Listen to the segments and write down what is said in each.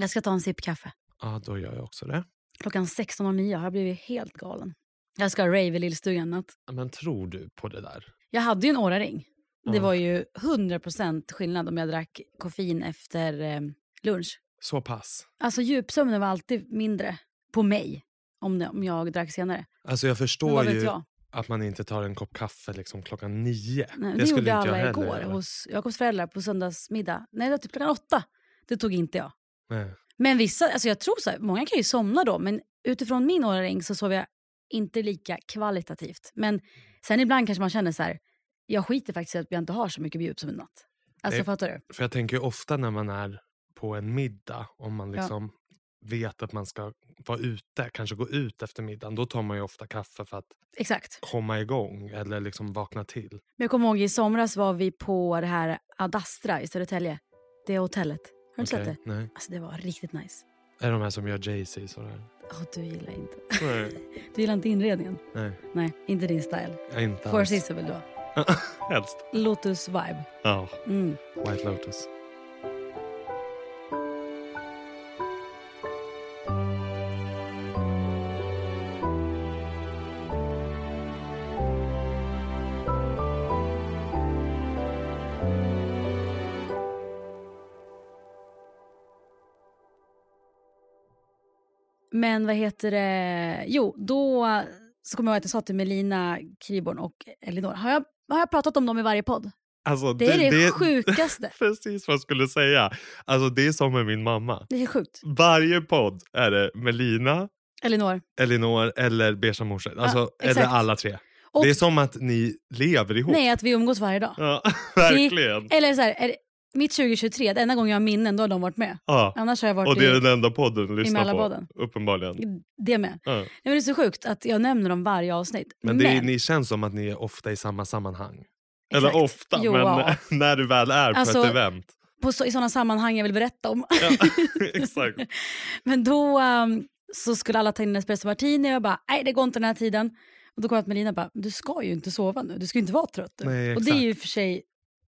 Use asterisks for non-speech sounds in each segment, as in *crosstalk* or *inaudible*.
Jag ska ta en sipp kaffe. Ja, då gör jag också det. Klockan 16.09 har jag blivit helt galen. Jag ska rave i lillstugan. natt. Men tror du på det där? Jag hade ju en Oura-ring. Det var ju 100% skillnad om jag drack koffein efter eh, lunch. Så pass? Alltså djupsömnen var alltid mindre på mig om, det, om jag drack senare. Alltså jag förstår ju jag? att man inte tar en kopp kaffe liksom klockan nio. Nej, det, det, skulle gjorde inte jag alla heller igår göra. hos Jakobs föräldrar på söndagsmiddag. Nej, det var typ klockan åtta. Det tog inte jag. Nej. Men vissa, alltså jag tror så här, många kan ju somna då, men utifrån min Oura-ring så sov jag inte lika kvalitativt. Men sen ibland kanske man känner så här, jag skiter faktiskt i att jag inte har så mycket djup en natt. Alltså Nej. fattar du? För jag tänker ju ofta när man är på en middag, om man Ja. liksom vet att man ska vara ute, kanske gå ut efter middagen, då tar man ju ofta kaffe för att Exakt. komma igång eller liksom vakna till. Men jag kommer ihåg i somras var vi på det här Adastra i Södertälje. Det hotellet. Har du Okej, sett det? Nej. Alltså det var riktigt nice. Är det de här som gör Jay-Z sådär? Åh, du gillar inte. Nej. *laughs* Du gillar inte inredningen? Nej, Nej, inte din style. är inte Four. Seasons vill du ha. *laughs* Helst. Lotus vibe. Ja, Mm. White Lotus. Men vad heter det? Jo, då så kommer jag ihåg att jag sa till Melina Kriborn och Elinor. Har jag, har jag pratat om dem i varje podd? Alltså, Det är det, sjukaste. *laughs* Precis vad jag skulle säga. Alltså det är som med min mamma. Det är sjukt. Varje podd är det Melina, Elinor. Elinor eller Beiga morsor. Alltså, eller exakt. alla tre. Och Det är som att ni lever ihop. nej, att vi umgås varje dag. Ja, *laughs* verkligen. Eller så här, är det, mitt 2023, det enda gången jag har minnen, då har de varit med. Ja. Annars har jag varit Och det är i, den enda podden du lyssnar på. Uppenbarligen. det med. Ja. Nej, men det är så sjukt att jag nämner dem varje avsnitt. Men det är, ni känns som att ni är ofta i samma sammanhang. Eller Exakt. ofta, Jo, men ja. *laughs* när du väl är på Alltså, ett event. på så, i sådana sammanhang jag vill berätta om. Ja, *laughs* *laughs* exakt. Men då um, så skulle alla ta in en espresso martini och jag bara, nej det går inte den här tiden. Och då kom jag till Melina och bara, du ska ju inte sova nu, du ska ju inte vara trött. Nej, och det är ju för sig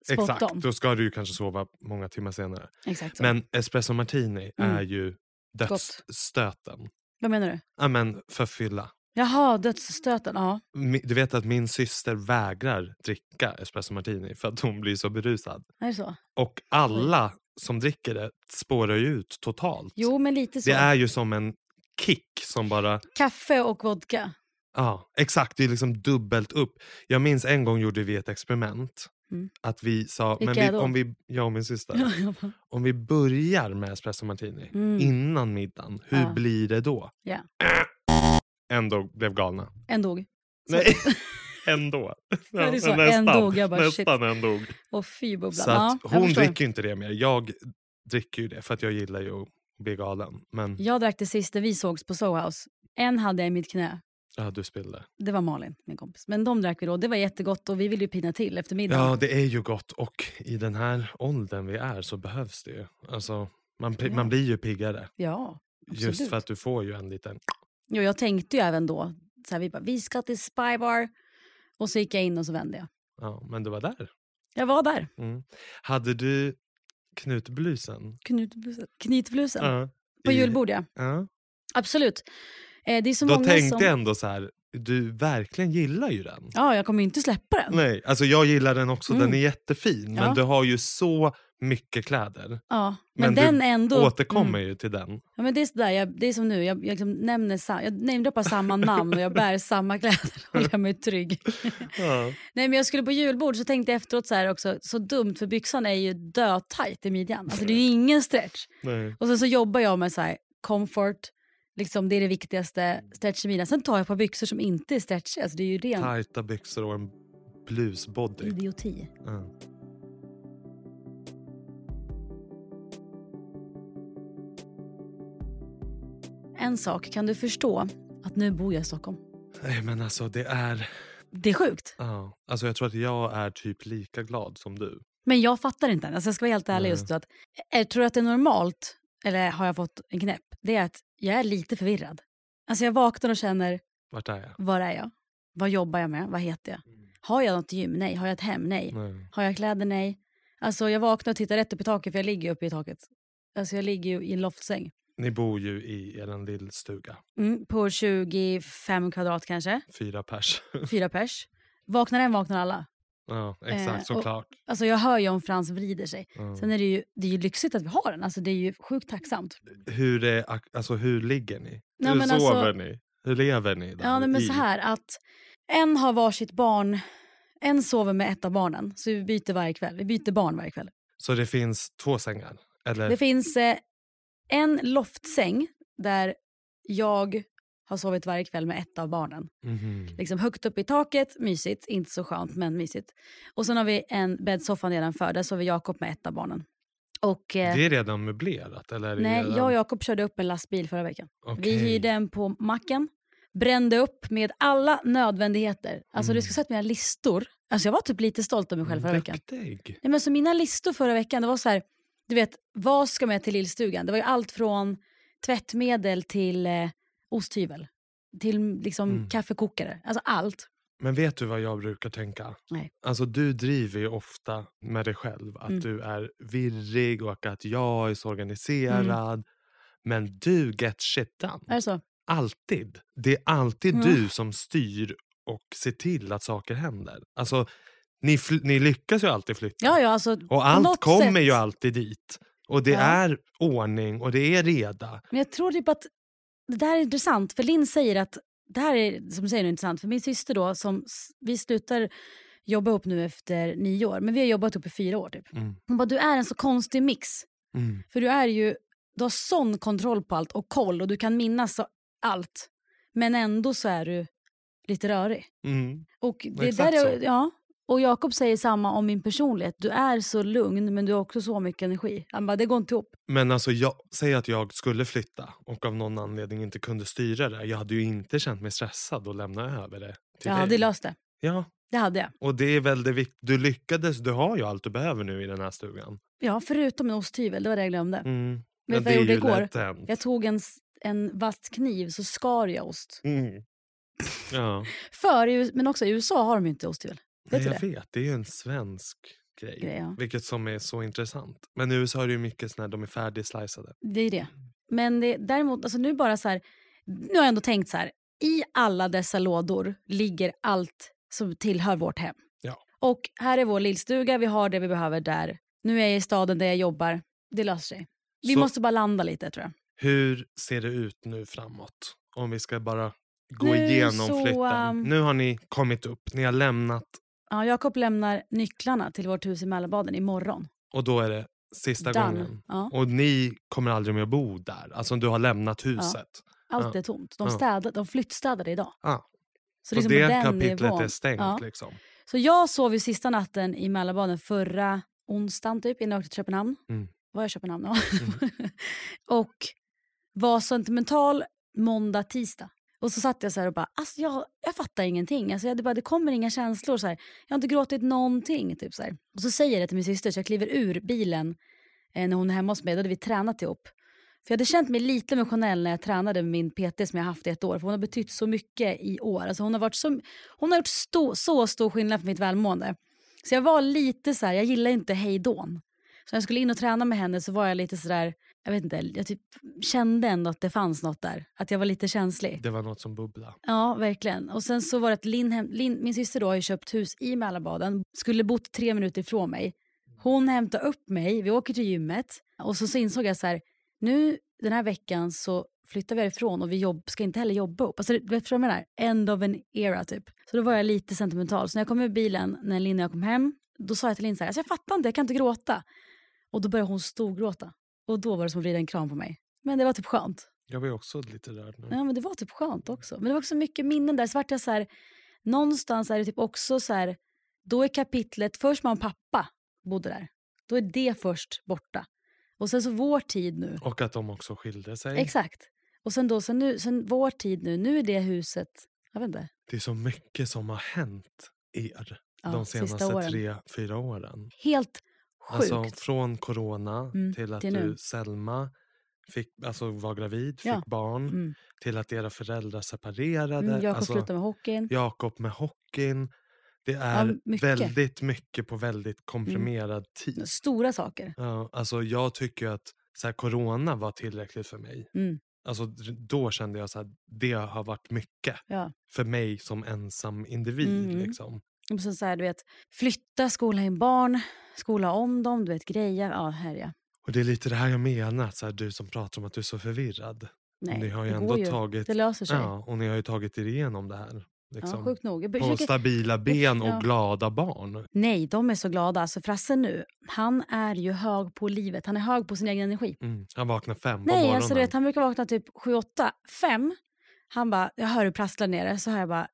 Exakt, då ska du ju kanske sova många timmar senare. Exakt så. Men espresso martini Mm. är ju dödsstöten. Vad menar du? Ja, men för fylla. Jaha, dödsstöten. Ja. Du vet att min syster vägrar dricka espresso martini för att hon blir så berusad. Är det så? Och alla som dricker det spårar ju ut totalt. Jo, men lite så. Det är ju som en kick som bara... Kaffe och vodka. Ja, exakt. Det är liksom dubbelt upp. Jag minns en gång gjorde vi ett experiment. Mm. Att vi sa, Vilka men vi, om vi, jag och min syster, om vi börjar med espresso martini Mm. innan middagen, hur Ja. blir det då? Ja. *clears throat* Ändå blev galna. En dog. Så- Nej, *laughs* ändå. *laughs* Ja, så. nästan, En dog, jag bara, nästan en dog. Och fy bubblan. Så ja, hon dricker inte det mer. Jag dricker ju det för att jag gillar ju att bli galen. Men Jag drack det sista vi sågs på Soho House. En hade jag i mitt knä. Ja, du spillde. Det var Malin, min kompis. Men de drack vi då. Det var jättegott och vi ville ju pina till efter middagen. Ja, det är ju gott och i den här åldern vi är så behövs det ju. Alltså, man, Ja. man blir ju piggare. Ja, Just absolut. för att du får ju en liten... Jo, jag tänkte ju även då, så här, vi bara, vi ska till Spybar. Och så gick jag in och så vände jag. Ja, men du var där. Jag var där. Mm. Hade du knutblusen? Knutblusen. Knytblusen. Ja. På I- julbord ja. Ja. Absolut. Eh, det är så Då många tänkte som... jag ändå så här, du verkligen gillar ju den. Ja, jag kommer inte släppa den. Nej, alltså jag gillar den också, den Mm. är jättefin. Men Ja. du har ju så mycket kläder. Ja, men, Men den ändå... Återkommer Mm. ju till den. Ja, men det, är sådär, jag, det är som nu, jag, jag, liksom nämner sa, jag namedroppar samma namn och jag bär samma kläder och håller mig trygg. *laughs* Ja. Nej, men jag skulle på julbord så tänkte jag efteråt så också, så dumt för byxan är ju dötajt i midjan. Alltså det är ju ingen stretch. Nej. Och sen så jobbar jag med så här, comfort, liksom det är det viktigaste, stretch i midjan. Sen tar jag på byxor som inte är stretchiga. Alltså det är ju ren Tajta byxor och en blusbody. idioti. Ja. En sak, kan du förstå att nu bor jag i Stockholm? Nej men alltså det är... Det är sjukt. Ja. Alltså jag tror att jag är typ lika glad som du. Men jag fattar inte. Alltså jag ska vara helt ärlig Nej. just. Att, jag tror att det är normalt, eller har jag fått en knäpp, det är att jag är lite förvirrad. Alltså jag vaknar och känner, Vart är jag? var är jag? Vad jobbar jag med? Vad heter jag? Har jag något gym? Nej. Har jag ett hem? Nej. Nej. Har jag kläder? Nej. Alltså jag vaknar och tittar rätt upp i taket för jag ligger uppe i taket. Alltså jag ligger ju i en loftsäng. Ni bor ju i er lillstuga. Mm, på 25 kvadrat kanske. Fyra pers. Fyra *laughs* pers. Vaknar en vaknar alla. Ja, exakt. Eh, och- såklart. Alltså jag hör ju om Frans vrider sig. Ja. Sen är det ju, det är ju lyxigt att vi har den. Alltså det är ju sjukt tacksamt. Hur, är, alltså, hur ligger ni? Ja, hur men sover alltså- ni? Hur lever ni? Där Ja men i? så här att en har varsitt barn. En sover med ett av barnen. Så vi byter varje kväll. Vi byter barn varje kväll. Så det finns två sängar? Eller? Det finns eh, en loftsäng där jag har sovit varje kväll med ett av barnen. Mhm. Liksom högt upp i taket, mysigt. Inte så skönt, men mysigt. Och sen har vi en bäddsoffa nedanför. Där sover Jakob med ett av barnen. Och, eh, Det är redan möblerat? Eller nej, redan... jag och Jakob körde upp en lastbil förra veckan. Vi Okej. hyrde en på macken. Brände upp med alla nödvändigheter. Alltså Mm. du ska att mina listor. Alltså jag var typ lite stolt över mig själv förra veckan. Nej, men så mina listor förra veckan, det var så här, du vet, vad ska med till lillstugan? Det var ju allt från tvättmedel till eh, osthyvel. Till liksom Mm. kaffekokare. Alltså allt. Men vet du vad jag brukar tänka? Nej. Alltså du driver ju ofta med dig själv att Mm. du är virrig och att jag är så organiserad. Men du get shit done. Är så? Alltid. Det är alltid Mm. du som styr och ser till att saker händer. Alltså, ni, ni lyckas ju alltid flytta. Ja, ja, alltså, och allt kommer sätt. ju alltid dit. Och det Ja. är ordning och det är reda. Men jag tror typ att det där är intressant. För Linn säger att det här är som du säger, intressant. För min syster då, som vi slutar jobba upp nu efter nio år. Men vi har jobbat upp i fyra år typ. Mm. Hon bara, du är en så konstig mix. Mm. För du är ju, du har sån kontroll på allt och koll och du kan minnas allt. Men ändå så är du lite rörig. Mm. Och det Exakt där är, ja. Och Jakob säger samma om min personlighet. Du är så lugn men du har också så mycket energi. Han bara, det går inte ihop. Men alltså, jag, säg att jag skulle flytta och av någon anledning inte kunde styra det. Jag hade ju inte känt mig stressad att lämna över det till Jag dig. hade löst det. Ja, Det hade jag. och det är väl det vikt- Du lyckades, du har ju allt du behöver nu i den här stugan. Ja, förutom en osthyvel. Det var det jag glömde. Mm. Vet Men du vad det jag är gjorde ju igår? lätt hänt. Jag tog en, s- en vass kniv så skar jag ost. Mm. Ja, *laughs* För, i U- men också i USA har de ju inte osthyvel. Vet Nej, jag det? vet. Det är ju en svensk grej. Grej, ja. Vilket som är så intressant. Men i USA är det ju mycket när de är färdigsliceade. Det är det. Men det, däremot, alltså nu bara så här, nu har jag ändå tänkt så här, i alla dessa lådor ligger allt som tillhör vårt hem. Ja. Och här är vår lillstuga, vi har det vi behöver där. Nu är jag i staden där jag jobbar, det löser sig. Vi Så- måste bara landa lite tror jag. Hur ser det ut nu framåt? Om vi ska bara gå Nu igenom så, flytten. um, Nu har ni kommit upp, ni har lämnat Ja, Jakob lämnar nycklarna till vårt hus i Mälarbaden imorgon. och då är det sista Done. gången. Ja, Och ni kommer aldrig mer bo där? Alltså du har lämnat huset? allt ja. är tomt. De, Ja. städade, de flyttstädade idag. Ja. Så, liksom det kapitlet nivån. är stängt Ja. liksom? Så jag sov ju sista natten i Mälarbaden förra onsdagen typ innan jag åkte till Köpenhamn. Mm. Var jag i Köpenhamn? Ja. *laughs* och var sentimental måndag, tisdag. Och så satt jag så här och bara, alltså jag, jag fattar ingenting. Alltså jag, det, bara, det kommer inga känslor. Så här. Jag har inte gråtit någonting. Typ, så här. Och så säger jag det till min syster så jag kliver ur bilen eh, när hon är hemma hos mig. Då hade vi tränat ihop. För jag hade känt mig lite emotionell när jag tränade med min PT som jag haft i ett år. För hon har betytt så mycket i år. Alltså hon, har varit så, hon har gjort sto, så stor skillnad för mitt välmående. Så jag var lite så här, jag gillar inte hejdån. Så när jag skulle in och träna med henne så var jag lite sådär, jag vet inte, jag typ kände ändå att det fanns något där. Att jag var lite känslig. Det var något som bubblade. Ja, verkligen. Och sen så var det att Linn, Linn, min syster då har ju köpt hus i Mälarbaden, skulle bott tre minuter ifrån mig. Hon hämtar upp mig, vi åker till gymmet och så, så insåg jag så här, nu den här veckan så flyttar vi härifrån och vi jobb, ska inte heller jobba upp. Alltså, du vet vad jag menar? End of an era typ. Så då var jag lite sentimental. Så när jag kom ur bilen, när Linn och jag kom hem, då sa jag till Linn så här, alltså jag fattar inte, jag kan inte gråta. Och då började hon storgråta. Och då var det som att vrida en kram på mig. Men det var typ skönt. Jag blir också lite rörd nu. Ja men det var typ skönt också. Men det var också mycket minnen där. Så vart jag så här, någonstans är det typ också så här, då är kapitlet, först mamma och pappa bodde där. Då är det först borta. Och sen så vår tid nu. Och att de också skilde sig. Exakt. Och sen då, sen, nu, sen vår tid nu, nu är det huset, jag vet inte. Det är så mycket som har hänt er Ja, de senaste tre, fyra åren. Helt sjukt. Alltså från corona Mm, till att till du, Selma, fick, alltså, var gravid, fick Ja. barn. mm. Till att era föräldrar separerade. Mm, Jakob alltså, slutade med hockeyn. Jakob med hockeyn. Det är mycket. Mm. väldigt mycket på väldigt komprimerad tid. Stora saker. Ja, alltså jag tycker att så här, corona var tillräckligt för mig. Mm. Alltså, då kände jag att det har varit mycket Ja. för mig som ensam individ. Mm. Liksom. Så så här, du vet, flytta, skola in barn, skola om dem, du vet grejer. Ja, här ja. Och det är lite det här jag menar, så här, du som pratar om att du är så förvirrad. Nej, ni har ju det ändå ju. tagit, Det löser sig. Ja, ja, och ni har ju tagit er igenom det här. Liksom, sjukt nog. På stabila ben och ja. glada barn. Nej, de är så glada. Alltså Frasse nu, han är ju hög på livet. Han är hög på sin egen energi. Mm. Han vaknar fem på Nej, morgonen. alltså vet, han brukar vakna typ 7, 8, 5. Han bara, jag hör hur prasslar nere. Så hör jag bara,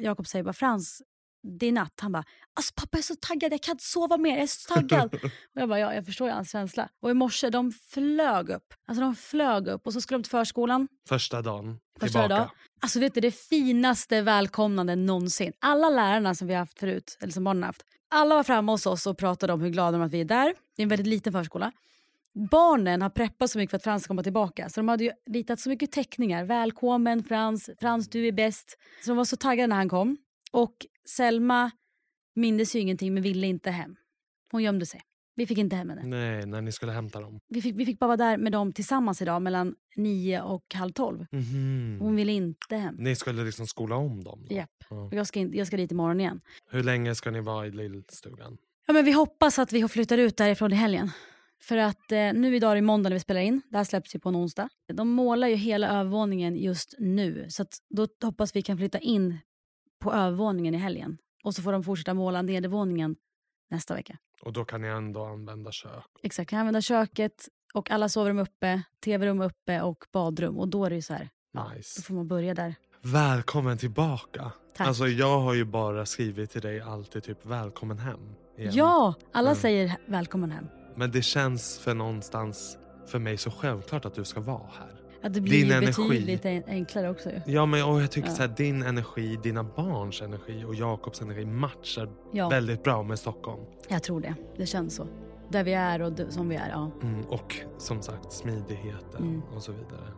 Jakob säger bara, Frans, det är natt. Han bara, alltså pappa jag är så taggad, jag kan inte sova mer, jag är så taggad. *laughs* och jag bara, ja jag förstår ju hans känsla. Och i morse, de flög upp. Alltså de flög upp och så skulle de till förskolan. Första dagen Första tillbaka. dag. Alltså vet du, det finaste välkomnande någonsin. Alla lärarna som vi har haft förut, eller som barnen har haft, alla var framme hos oss och pratade om hur glada de är att vi är där. Det är en väldigt liten förskola. Barnen har preppat så mycket för att Frans ska komma tillbaka. Så de hade ju ritat så mycket teckningar. Välkommen Frans, Frans du är bäst. Så de var så taggade när han kom. Och Selma mindes ju ingenting men ville inte hem. Hon gömde sig. Vi fick inte hem henne. Nej, när ni skulle hämta dem. Vi fick, vi fick bara vara där med dem tillsammans idag mellan nio och halv tolv. Mhm. Hon ville inte hem. Ni skulle liksom skola om dem? Då? Japp. Ja. Och Jag ska, in, jag ska dit imorgon igen. Hur länge ska ni vara i lillstugan? Ja, men vi hoppas att vi flyttar ut därifrån i helgen. För att eh, nu idag är det måndag när vi spelar in. Det här släpps ju på en onsdag. De målar ju hela övervåningen just nu. Så att då hoppas vi kan flytta in på övervåningen i helgen. Och så får de fortsätta måla nedervåningen nästa vecka. Och då kan ni ändå använda kök? Exakt, kan använda köket och alla sovrum uppe, tv-rum uppe och badrum. Och då är det ju så här, då Nice. får man börja där. Välkommen tillbaka! Tack. Alltså jag har ju bara skrivit till dig alltid typ välkommen hem. igen. Ja, alla Mm. säger välkommen hem. Men det känns för någonstans för mig så självklart att du ska vara här. Ja, det blir Din energi. betydligt en- enklare också. Ja men och jag tycker Ja. så här, din energi, dina barns energi och Jakobs energi matchar Ja, väldigt bra med Stockholm. jag tror det. Det känns så. Där vi är och som vi är, ja. Mm, och som sagt smidigheten Mm. och så vidare.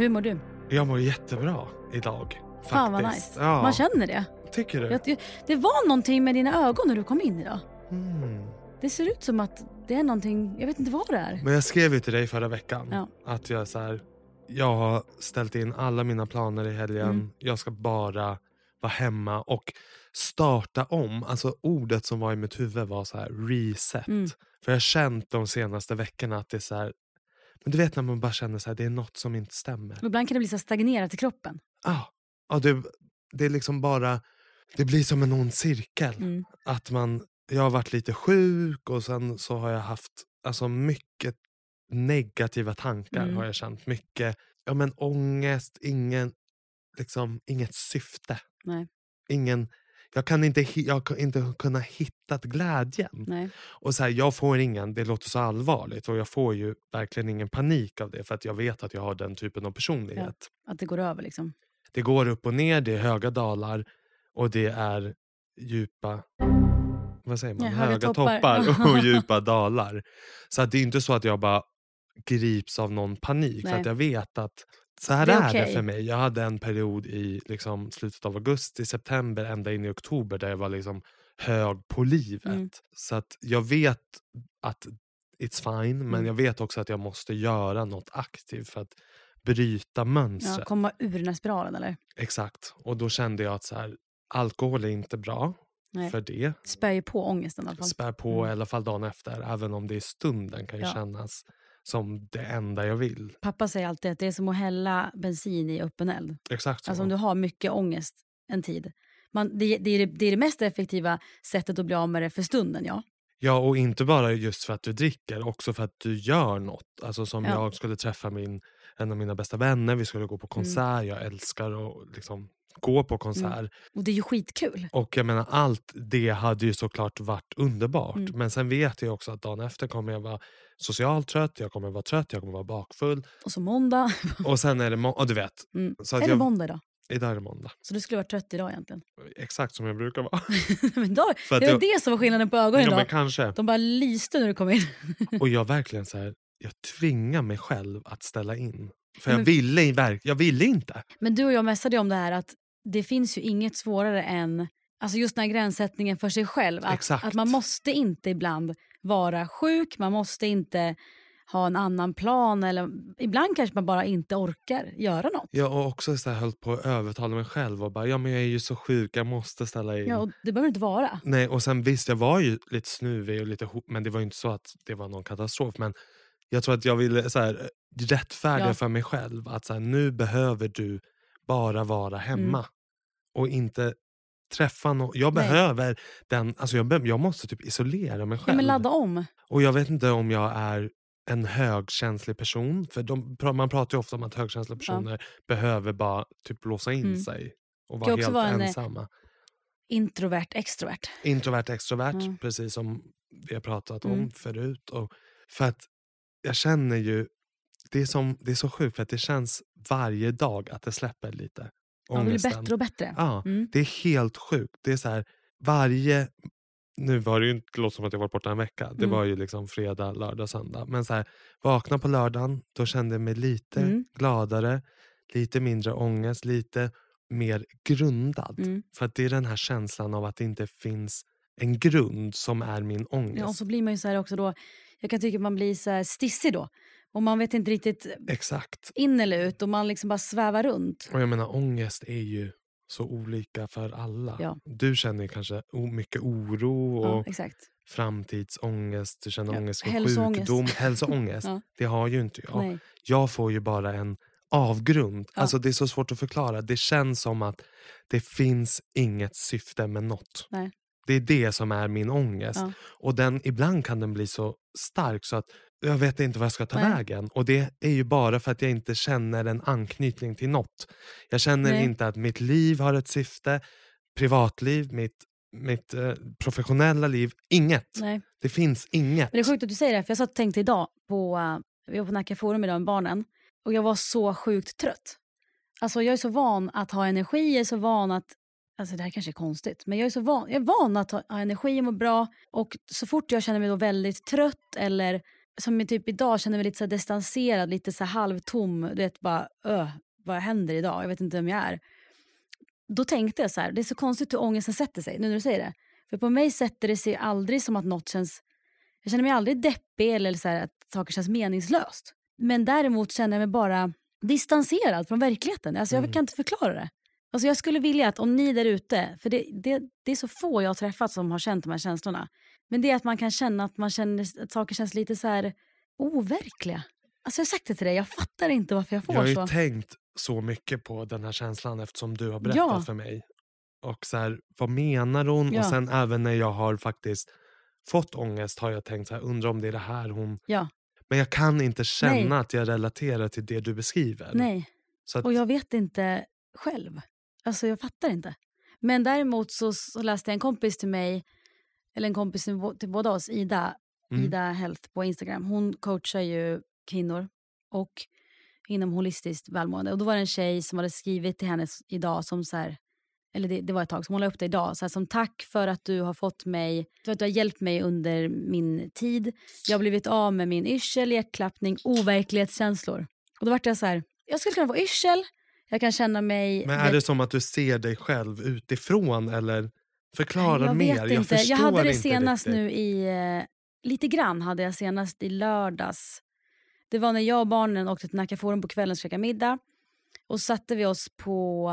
Hur mår du? Jag mår jättebra idag. Fan vad faktiskt. nice. Ja, Man känner det. Tycker du? Jag- det var någonting med dina ögon när du kom in idag. Mm. Det ser ut som att det är någonting, jag vet inte vad det är. Men jag skrev ju till dig förra veckan Ja. att jag så här, jag har ställt in alla mina planer i helgen. Mm. Jag ska bara vara hemma och starta om. Alltså ordet som var i mitt huvud var så här reset. Mm. För jag har känt de senaste veckorna att det är så här, men du vet när man bara känner så här, det är något som inte stämmer. Och ibland kan det bli så stagnerat i kroppen. Ah, ah, det, det är liksom bara, det blir som en ond cirkel. Mm. Att man, jag har varit lite sjuk och sen så har jag haft alltså mycket negativa tankar Mm. har jag känt. Mycket ja, men ångest, ingen, liksom, inget syfte. Nej. Ingen, jag kan inte, jag kan inte kunna hitta glädjen. Nej. Och så här, jag får ingen, det låter så allvarligt och jag får ju verkligen ingen panik av det för att jag vet att jag har den typen av personlighet. Att det går över liksom. Det går upp och ner, det är höga dalar och det är djupa vad säger man? Ja, höga höga toppar. toppar, och *laughs* djupa dalar. Så det är inte så att jag bara grips av någon panik. För Nej. att jag vet att så här Det är, är det okej. för mig. Jag hade en period i liksom, slutet av augusti, september, ända in i oktober där jag var liksom hög på livet. Mm. Så att jag vet att it's fine, men Mm. jag vet också att jag måste göra något aktivt för att bryta mönstret. Ja, komma ur den här spiralen eller? Exakt. Och då kände jag att så här, alkohol är inte bra Nej. för det. Spär ju på ångesten i alla fall. Spär på Mm. i alla fall dagen efter. Även om det i stunden kan ju Ja. kännas som det enda jag vill. Pappa säger alltid att det är som att hälla bensin i öppen eld. Exakt så. Alltså om du har mycket ångest en tid. Man, det, det, är det, det är det mest effektiva sättet att bli av med det för stunden, ja. Ja, och inte bara just för att du dricker, också för att du gör något. Alltså som Ja. jag skulle träffa min, en av mina bästa vänner, vi skulle gå på Mm. konsert. Jag älskar att liksom gå på konsert. Och det är ju skitkul. Och jag menar allt det hade ju såklart varit underbart. Mm. Men sen vet jag också att dagen efter kommer jag vara socialt trött, jag kommer vara trött, jag kommer vara bakfull. Och så måndag. *laughs* Och sen är det må- och du vet. Mm. Så att är det jag, måndag idag? idag är det måndag. Så du skulle vara trött idag egentligen. Exakt som jag brukar vara. *laughs* men då, att det var jag- det som var skillnaden på ögonen ja, men idag. kanske. De bara lyste när du kom in. Och jag *laughs* verkligen så här, jag tvingar mig själv att ställa in. För jag, Men- ville, jag ville inte. Men du och jag messade om det här att det finns ju inget svårare än alltså just den här gränssättningen för sig själv. Att, Exakt. att man måste inte ibland vara sjuk, man måste inte ha en annan plan eller ibland kanske man bara inte orkar göra något. Jag har också så här höll på att övertala mig själv och bara ja men jag är ju så sjuk, jag måste ställa in. Ja, och det behöver inte vara. Nej, och sen visst, jag var ju lite snuvig och lite men det var ju inte så att det var någon katastrof. Men jag tror att jag ville så här, rättfärdiga Ja. för mig själv att så här, nu behöver du bara vara hemma. Mm. Och inte träffa någon. Jag Nej. behöver den, alltså jag, be- jag måste typ isolera mig Ja, själv. men ladda om. Och jag vet inte om jag är en högkänslig person. För de, man pratar ju ofta om att högkänsliga personer behöver bara typ låsa in Mm. sig. Och Kan vara också helt vara en, eh, ensamma. Introvert, extrovert. Introvert, extrovert, Ja. precis som vi har pratat om Mm. förut. Och för att jag känner ju, det är, som, det är så sjukt för att det känns varje dag att det släpper lite. Det blir bättre och bättre. Ja, Mm. det är helt sjukt. Det är så här, varje... Nu var det ju inte, låter som att jag varit borta en vecka. Det Mm. var ju liksom fredag, lördag, söndag. Men så här, vakna på lördagen, då kände jag mig lite Mm. gladare, lite mindre ångest, lite mer grundad. Mm. För att det är den här känslan av att det inte finns en grund som är min ångest. Ja, och så blir man ju så här också då, jag kan tycka att man blir så här stissig då. Och man vet inte riktigt Exakt. in eller ut och man liksom bara svävar runt. Och jag menar ångest är ju så olika för alla. Ja. Du känner kanske mycket oro och Ja, framtidsångest, du känner Ja, ångest för hälsoångest. sjukdom. *laughs* Hälsoångest. Ja. Det har ju inte jag. Nej. Jag får ju bara en avgrund. Ja. Alltså Det är så svårt att förklara. Det känns som att det finns inget syfte med något. Nej. Det är det som är min ångest. Ja. Och den, ibland kan den bli så stark så att jag vet inte vad jag ska ta Nej. vägen. Och det är ju bara för att jag inte känner en anknytning till något. Jag känner Nej. inte att mitt liv har ett syfte, privatliv, mitt, mitt eh, professionella liv. Inget. Nej. Det finns inget. Men det är sjukt att du säger det, för jag satt och tänkte idag på, uh, vi var på Nacka Forum idag med barnen och jag var så sjukt trött. Alltså jag är så van att ha energi, jag är så van att, alltså det här kanske är konstigt, men jag är så van, jag är van att ha, ha energi och må bra och så fort jag känner mig då väldigt trött eller som i typ idag känner mig lite så distanserad, lite så halvtom, du vet bara öh, vad händer idag, jag vet inte vem jag är. Då tänkte jag så här, det är så konstigt hur ångesten sätter sig nu när du säger det. För på mig sätter det sig aldrig som att något känns jag känner mig aldrig deppig eller så här att saker känns meningslöst. Men däremot känner jag mig bara distanserad från verkligheten. Alltså jag Mm. kan inte förklara det. Alltså jag skulle vilja att om ni där ute, för det, det, det är så få jag har träffat som har känt de här känslorna. Men det är att man kan känna att, man känner, att saker känns lite så här overkliga. Alltså jag har sagt det till dig, jag fattar inte varför jag får Jag har ju så. tänkt så mycket på den här känslan eftersom du har berättat Ja. för mig. Och så här, Vad menar hon? Ja. Och sen även när jag har faktiskt fått ångest har jag tänkt så här, undrar om det är det här hon... Ja. Men jag kan inte känna Nej. att jag relaterar till det du beskriver. Nej. Så att, Och jag vet inte själv. Alltså jag fattar inte. Men däremot så, så läste en kompis till mig, eller en kompis till, bå- till båda oss, Ida, Mm. Ida Health på Instagram. Hon coachar ju kvinnor och inom holistiskt välmående. Och då var det en tjej som hade skrivit till henne idag som så här, eller det, det var ett tag, som hon la upp det idag. Så här, som tack för att du har fått mig, för att du har hjälpt mig under min tid. Jag har blivit av med min yrsel, hjärtklappning, overklighetskänslor. Och då vart jag så här, jag skulle kunna få yrsel, jag kan känna mig... Men är det som att du ser dig själv utifrån eller förklara jag mer? vet jag inte. förstår Jag hade det inte senast riktigt. nu i... Eh, lite grann hade jag senast i lördags. Det var när jag och barnen åkte till Nacka Forum på kvällen och käkade middag. Och satte vi oss på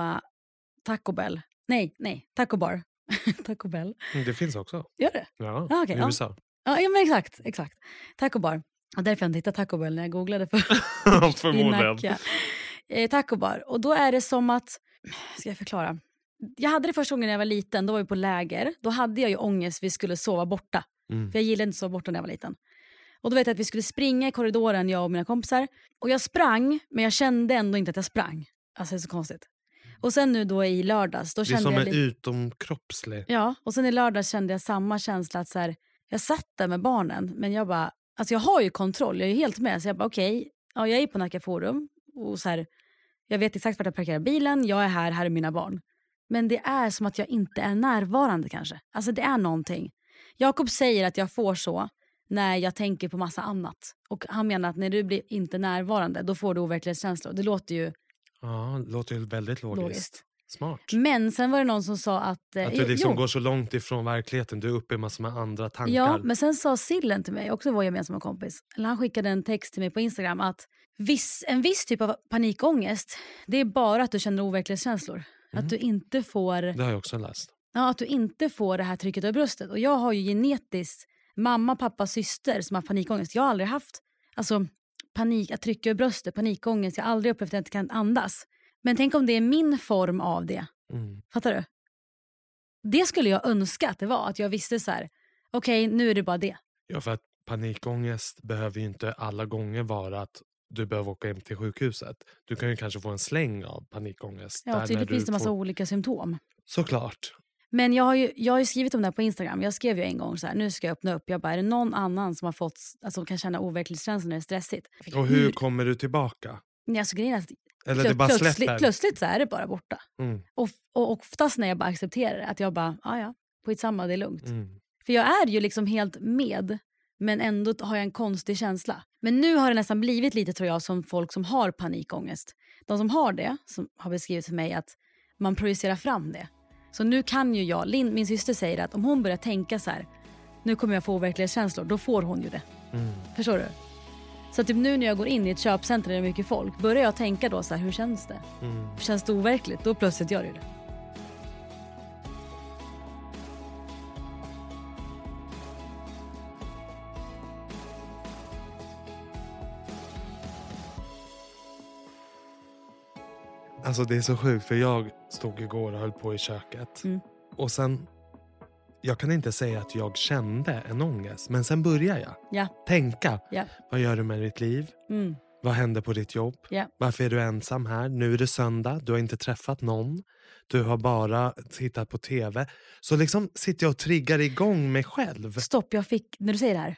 Taco Bell. Nej, nej, Taco Bar. *laughs* Taco Bell. Mm, Det finns också. Gör det? Ja, Ah, okej, i ja. USA. Ja, ja men exakt. exakt. Taco Bar. Och därför jag inte hittade Taco Bell när jag googlade för *laughs* *laughs* i Förmodligen. Nacka. Eh, taco bar. Och då är det som att, ska jag förklara? Jag hade det första gången när jag var liten, då var vi på läger. Då hade jag ju ångest vi skulle sova borta. Mm. För jag gillade inte att sova borta när jag var liten. Och då vet jag att vi skulle springa i korridoren, jag och mina kompisar. Och jag sprang, men jag kände ändå inte att jag sprang. Alltså det är så konstigt. Och sen nu då i lördags, då Det är kände som jag en lite... utomkroppslig. Ja, och sen i lördags kände jag samma känsla att så här, jag satt där med barnen men jag bara, alltså jag har ju kontroll, jag är helt med. Så jag bara okej, ja, jag är på Nacka Forum och så här, jag vet exakt vart jag parkerar bilen, jag är här, här är mina barn. Men det är som att jag inte är närvarande kanske. Alltså det är någonting. Jakob säger att jag får så, när jag tänker på massa annat. Och han menar att när du blir inte närvarande då får du overklighetskänslor. Det låter ju Ja, det låter ju väldigt logiskt. logiskt. Smart. Men sen var det någon som sa att... eh, Att du liksom jo, går så långt ifrån verkligheten. Du är uppe i massor med andra tankar. Ja, men sen sa Sillen till mig, också vår gemensamma kompis, eller han skickade en text till mig på Instagram att viss, en viss typ av panikångest, det är bara att du känner overklighetskänslor. Mm. Att du inte får Det har jag också läst. Ja, att du inte får det här trycket över bröstet. Och jag har ju genetiskt mamma, pappa, syster som har panikångest. Jag har aldrig haft alltså, panik, att trycka över bröstet, panikångest. Jag har aldrig upplevt att jag inte kan andas. Men tänk om det är min form av det. Mm. Fattar du? Det skulle jag önska att det var. Att jag visste så här, okej nu är det bara det. Ja, för att panikångest behöver ju inte alla gånger vara att du behöver åka hem till sjukhuset. Du kan ju kanske få en släng av panikångest. Ja, tydligt finns det massa får... olika symptom. Såklart. Men jag har, ju, jag har skrivit om det här på Instagram. Jag skrev ju en gång så här, nu ska jag öppna upp. Jag bara, är det någon annan som har fått, alltså, kan känna overklighetskänslor när det är stressigt? Och hur kommer du tillbaka? Nej, alltså, grejen är att Eller det bara plötsligt, släpper? plötsligt så är det bara borta. Mm, Och, och oftast när jag bara accepterar det, att jag bara, ja ja, skitsamma det är lugnt. mm. För jag är ju liksom helt med, men ändå har jag en konstig känsla. Men nu har det nästan blivit lite tror jag som folk som har panikångest. De som har det, som har beskrivit för mig att man projicerar fram det. Så nu kan ju jag, Linn, min syster säger att om hon börjar tänka så här, nu kommer jag få overklighetskänslor, då får hon ju det. Mm. Förstår du? Så typ nu när jag går in i ett köpcenter där det är mycket folk, börjar jag tänka då så här, hur känns det? Mm. Känns det overkligt? Då plötsligt gör det det. Alltså det är så sjukt för jag stod igår och höll på i köket. Mm. Och sen, jag kan inte säga att jag kände en ångest. Men sen började jag Ja. tänka. Ja. Vad gör du med ditt liv? Mm. Vad händer på ditt jobb? Ja. Varför är du ensam här? Nu är det söndag, du har inte träffat någon. Du har bara tittat på tv. Så liksom sitter jag och triggar igång mig själv. Stopp, jag fick, när du säger det här.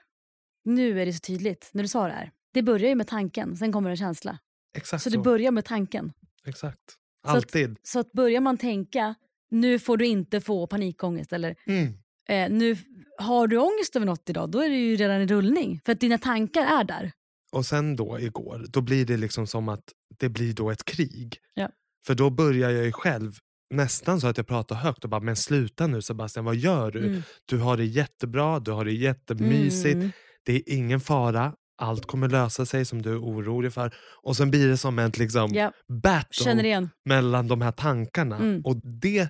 Nu är det så tydligt, när du sa det här. Det börjar ju med tanken, sen kommer en känsla. Exakt Så så. det börjar med tanken. Exakt. Så att- Alltid. Så att börjar man tänka, nu får du inte få panikångest eller Mm. eh, nu har du ångest över något idag, då är det ju redan i rullning. För att dina tankar är där. Och sen då igår, då blir det liksom som att det blir då ett krig. Ja. För då börjar jag ju själv nästan så att jag pratar högt och bara “men sluta nu Sebastian, vad gör du? Mm. Du har det jättebra, du har det jättemysigt, Mm. det är ingen fara, allt kommer lösa sig som du är orolig för”. Och sen blir det som ett liksom Ja, battle mellan de här tankarna. Mm. Och det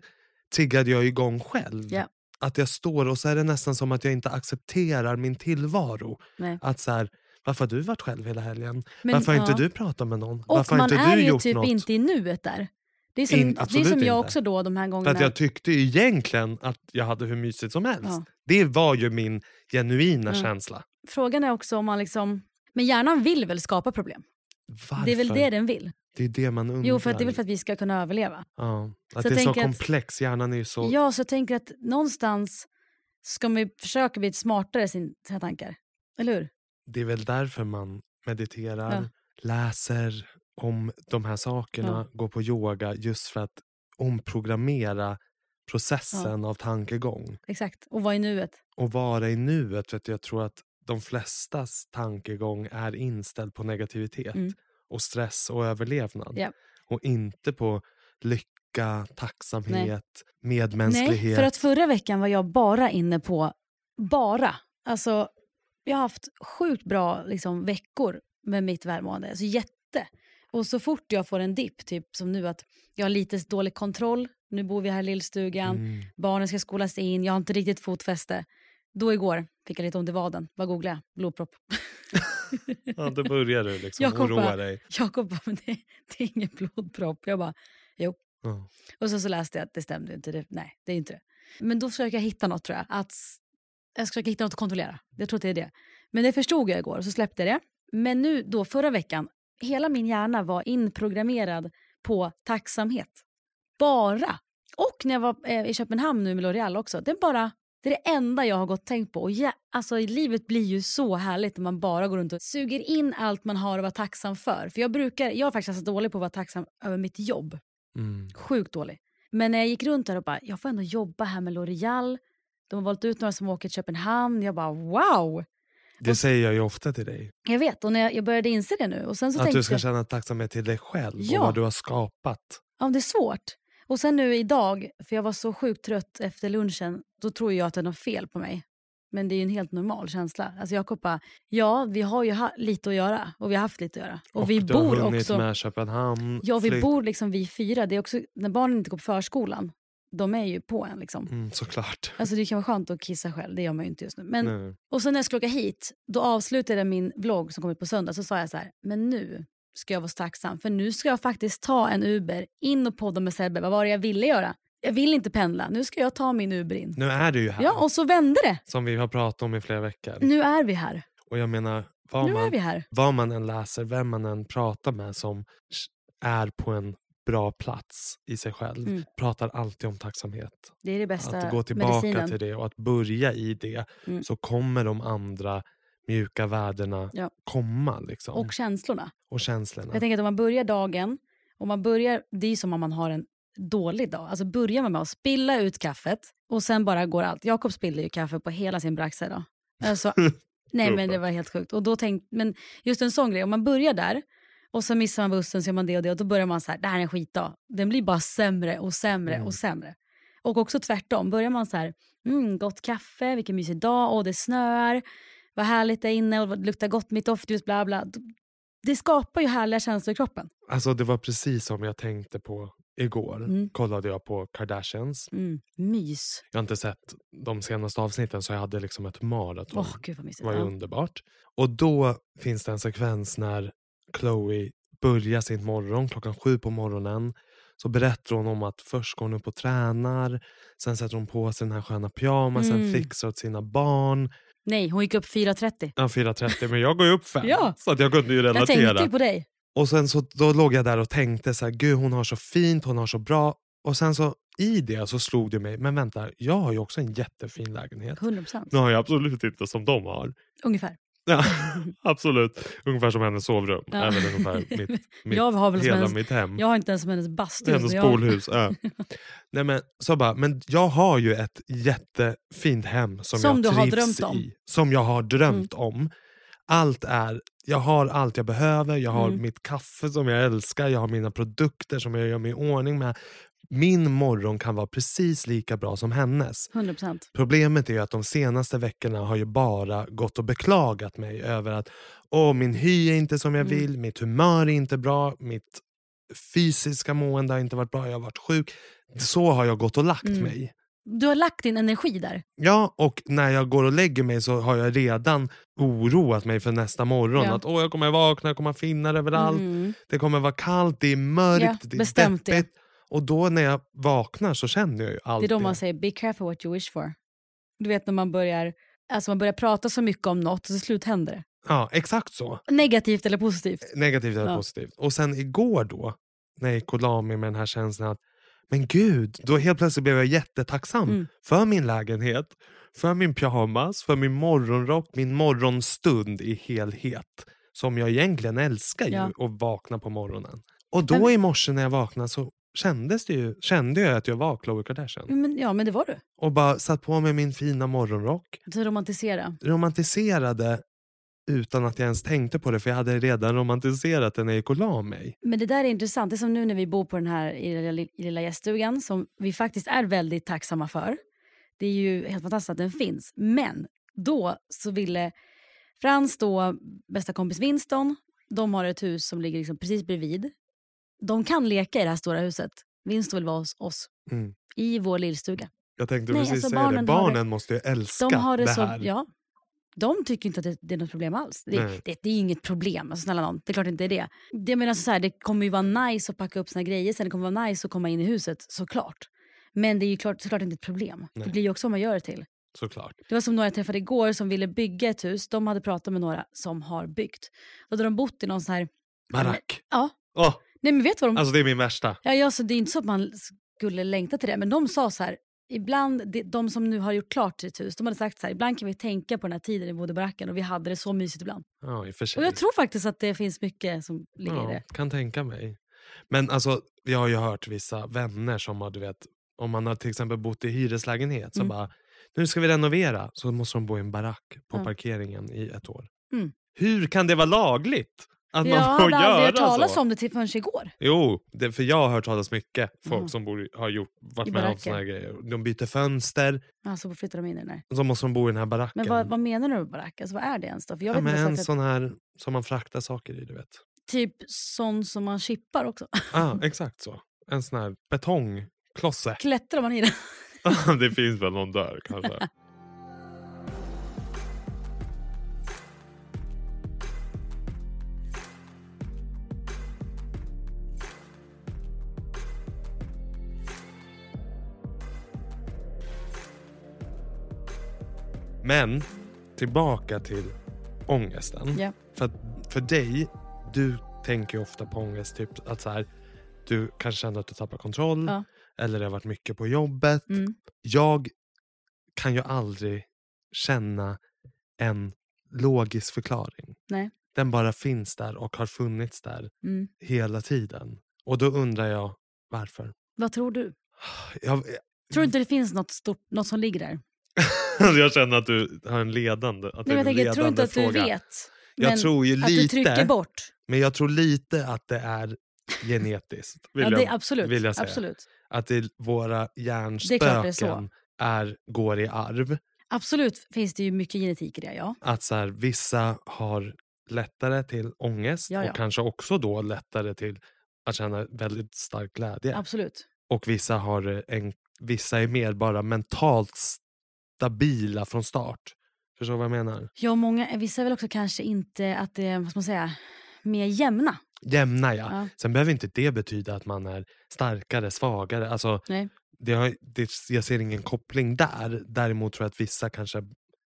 triggade jag igång själv. Ja. Att jag står och så är det nästan som att jag inte accepterar min tillvaro. Nej. Att så här, varför har du varit själv hela helgen? Men, varför har ja. inte du pratat med någon? Och varför man är ju typ något? inte i nuet där. Det är som, In- det är som jag också då de här För gångerna. att jag tyckte egentligen att jag hade hur mysigt som helst. Ja. Det var ju min genuina Ja. känsla. Frågan är också om man liksom... Men hjärnan vill väl skapa problem? Varför? Det är väl det den vill? Det är det man undrar. Jo, för att det är väl för att vi ska kunna överleva. ja. Att Så det är så tänker att- komplex. Hjärnan är ju så... Ja, så jag tänker att någonstans ska man ju försöka bli smartare i sin- sina tankar. Eller hur? Det är väl därför man mediterar, Ja. läser om de här sakerna, går på yoga just för att omprogrammera processen av tankegång. Exakt. Och vad är nuet? Och vara i nuet. För att jag tror att de flestas tankegång är inställd på negativitet Mm. och stress och överlevnad. Ja. Och inte på lycka, tacksamhet, medmänsklighet. Nej, för att förra veckan var jag bara inne på bara. Alltså, jag har haft sjukt bra liksom, veckor med mitt välmående. Alltså jätte. Och så fort jag får en dipp, typ som nu att jag har lite dålig kontroll. Nu bor vi här i lillstugan. Mm. Barnen ska skolas in. Jag har inte riktigt fotfäste. Då igår fick jag lite ont i vaden. Vad googlade jag? Blodpropp. *laughs* Ja, då börjar du liksom Jakob oroa bara- dig. Jakob bara, men det, det är ingen blodpropp. Jag bara, jo. Ja. Och så, så läste jag att det stämde inte. Det, nej, det är inte det. Men då försöker jag hitta något tror jag. Att, jag ska försöka hitta något att kontrollera. Jag tror att det är det. Men det förstod jag igår och så släppte jag det. Men nu då förra veckan, hela min hjärna var inprogrammerad på tacksamhet. Bara. Och när jag var eh, i Köpenhamn nu med L'Oreal också. Är bara det är det enda jag har gått och tänkt på. Och ja, alltså, livet blir ju så härligt när man bara går runt och suger in allt man har att vara tacksam för. För jag brukar, jag är faktiskt ganska dålig på att vara tacksam över mitt jobb. Mm. Sjukt dålig. Men när jag gick runt där och bara, jag får ändå jobba här med L'Oreal. De har valt ut några som åker till Köpenhamn. Jag bara wow! Det Och- säger jag ju ofta till dig. Jag vet, och när jag, jag började inse det nu. Och sen så Att du ska jag, känna tacksamhet till dig själv Ja. och vad du har skapat. ja, det är svårt. Och sen nu idag, för jag var så sjukt trött efter lunchen, då tror jag att det är något fel på mig. Men det är ju en helt normal känsla. Alltså Jakob bara, ja vi har ju ha, lite att göra och vi har haft lite att göra. Och, vi du har bor hunnit också, med Köpenhamn. ja vi flytt- bor liksom vi fyra. Det är också, när barnen inte går på förskolan, de är ju på en liksom. Mm, såklart. Alltså det kan vara skönt att kissa själv, det gör man ju inte just nu. Men, Nej. och sen när jag skulle åka hit, då avslutade jag min vlogg som kom ut på söndag. Så sa jag så här, men nu ska jag vara så tacksam. För nu ska jag faktiskt ta en Uber in och podda med Sebbe. Vad var det jag ville göra? Jag vill inte pendla, nu ska jag ta min Uber in. Nu är du ju här. Ja, och så vände det. Som vi har pratat om i flera veckor. Nu är vi här. Och jag menar, vad Nu är man, vi här. vad man än läser, vem man än pratar med som är på en bra plats i sig själv, Mm. pratar alltid om tacksamhet. Det är det bästa Att gå tillbaka medicinen. till det och att börja i det Mm. så kommer de andra mjuka värdena Ja. komma. Liksom. Och känslorna. och känslorna. Jag tänker att om man börjar dagen, om man börjar, det är som om man har en dålig dag. Alltså börjar man med att spilla ut kaffet och sen bara går allt. Jakob spillde ju kaffe på hela sin braxa idag. Alltså, *laughs* nej men det var helt sjukt. Och då tänk, men just en sån grej, om man börjar där och så missar man bussen så gör man det och det och då börjar man så här, det här är en skitdag. Den blir bara sämre och sämre Mm. och sämre. Och också tvärtom, börjar man så här, mm, gott kaffe, vilken mysig dag, och det snöar, vad härligt det är inne och det luktar gott mitt doftljus, bla bla. Det skapar ju härliga känslor i kroppen. Alltså det var precis som jag tänkte på igår. Mm. Kollade jag på Kardashians. Mm, mys. Jag har inte sett de senaste avsnitten så jag hade liksom ett maraton. Åh gud vad mysigt. Det var ju Ja. underbart. Och då finns det en sekvens när Chloe börjar sin morgon klockan sju på morgonen. Så berättar hon om att först går hon upp och tränar. Sen sätter hon på sig den här sköna pyjamasen, Mm. fixar åt sina barn. Nej, hon gick upp 4.30. Ja, 4.30 men jag går ju upp fem. *laughs* Ja. Så att jag kunde ju Jag tänkte relatera. ju på dig. Och sen så då låg jag där och tänkte så här, gud hon har så fint, hon har så bra. Och sen så i det så slog det mig, men vänta, jag har ju också en jättefin lägenhet. 100%. Nu har jag absolut inte som de har. Ungefär. Ja, *laughs* absolut. Ungefär som hennes sovrum. Ja. Även ungefär mitt, *laughs* mitt, jag har väl hela hennes, mitt hem. jag har inte ens som hennes bastu. hennes så jag-. *laughs* Ja. Nej, men, så bara, men jag har ju ett jättefint hem som, Som jag du har trivs drömt om. i. Som jag har drömt om. Allt är, jag har allt jag behöver, jag har Mm. mitt kaffe som jag älskar, jag har mina produkter som jag gör mig i ordning med. Min morgon kan vara precis lika bra som hennes. 100%. Problemet är att de senaste veckorna har ju bara gått och beklagat mig över att Åh, min hy är inte som jag Mm. vill, mitt humör är inte bra, mitt fysiska mående har inte varit bra, jag har varit sjuk. Så har jag gått och lagt Mm. mig. Du har lagt din energi där. Ja, och när jag går och lägger mig så har jag redan oroat mig för nästa morgon. Ja. Att åh, jag kommer vakna, jag kommer finna överallt, Mm. det kommer vara kallt, det är mörkt, Ja, det är deppigt. Och då när jag vaknar så känner jag ju allt Det är då man säger be careful what you wish for. Du vet när man börjar, alltså man börjar prata så mycket om något och till slut händer det. Ja, exakt så. Negativt eller positivt. Negativt eller Ja. positivt. Och sen igår då, när jag gick och la mig med den här känslan att men gud, då helt plötsligt blev jag jättetacksam Mm. för min lägenhet, för min pyjamas, för min morgonrock, min morgonstund i helhet. Som jag egentligen älskar ju, Ja. att vakna på morgonen. Och då Men- i morse när jag vaknade så kändes det ju, kände jag att jag var Khloe Kardashian. Men, ja men det var du. Och bara satt på mig min fina morgonrock, Så romantisera. romantiserade utan att jag ens tänkte på det för jag hade redan romantiserat det när jag gick och la mig. Men det där är intressant. Det är som nu när vi bor på den här i lilla, i lilla gäststugan som vi faktiskt är väldigt tacksamma för. Det är ju helt fantastiskt att den finns. Men då så ville Frans då, bästa kompis Winston, de har ett hus som ligger liksom precis bredvid. De kan leka i det här stora huset. Winston vill vara hos oss. Mm. I vår lillstuga. Jag tänkte Nej, precis alltså säga det, barnen har barnen måste ju älska De har det, det så, här. ja. De tycker inte att det, det är något problem alls. Det, det, det är inget problem. Alltså, snälla någon, det är klart inte är det. Det, menar så här, det kommer ju vara nice att packa upp sina grejer, sen det kommer vara nice att komma in i huset, såklart. Men det är ju klart, såklart inte ett problem. Nej. Det blir ju också vad man gör det till. Såklart. Det var som några jag träffade igår som ville bygga ett hus. De hade pratat med några som har byggt. Då hade de bott i någon sån här... Barack. Ja. Åh, Nej men vet du vad de... alltså det är min värsta. Ja, ja, så det är inte så att man skulle längta till det. Men de sa så här, ibland, de, som nu har gjort klart sitt hus, de hade sagt så här, ibland kan vi tänka på den här tiden bodde i baracken och vi hade det så mysigt ibland. Ja, i och för sig. Och jag tror faktiskt att det finns mycket som ligger i ja, det. kan tänka mig. Men alltså, jag har ju hört vissa vänner som har, du vet, om man har till exempel bott i hyreslägenhet så Mm. bara, nu ska vi renovera. Så måste de bo i en barack på Ja. parkeringen i ett år. Mm. Hur kan det vara lagligt? Att jag man får hade aldrig hört talas så? om det till förrän igår. Jo, det, för jag har hört talas mycket. Folk Mm. som bor, har gjort, varit I med om såna här grejer. De byter fönster, Alltså flyttar de in i den och så måste de bo i den här baracken. Men vad, vad menar du med barack? Alltså, vad är det ens då? För jag ja, vet men inte en sån här som man fraktar saker i, du vet. Typ sån som man chippar också. Ja, *laughs* exakt så. En sån här betongklosse. Klättrar man i den? *laughs* det finns väl någon där kanske. *laughs* Men tillbaka till ångesten. Ja. För, för dig, du tänker ju ofta på ångest. Typ att så här, du kanske känner att du tappar kontroll. Ja. Eller det har varit mycket på jobbet. Mm. Jag kan ju aldrig känna en logisk förklaring. Nej. Den bara finns där och har funnits där Mm. hela tiden. Och då undrar jag varför. Vad tror du? Jag, Tror du inte det finns något, stort, något som ligger där? *laughs* *laughs* jag känner att du har en ledande, att Nej, jag tänker, tror ledande inte att du fråga. vet. Jag men tror ju att du trycker lite, bort. men jag tror lite att det är genetiskt. *laughs* Vill Ja, det, jag, absolut. vill jag säga. absolut. Att det, våra hjärnspöken det är är, går i arv. Absolut finns det ju mycket genetik i det, ja. Att så här, vissa har lättare till ångest Ja, ja. och kanske också då lättare till att känna väldigt stark glädje. Absolut. Och vissa, har eh, en, vissa är mer bara mentalt stabila från start. Förstår du vad jag menar? Ja, många, vissa är väl också kanske inte att det är, vad man säga, mer jämna. Jämna ja. Ja. Sen behöver inte det betyda att man är starkare, svagare. Alltså, Nej. det har, det, jag ser ingen koppling där. Däremot tror jag att vissa kanske...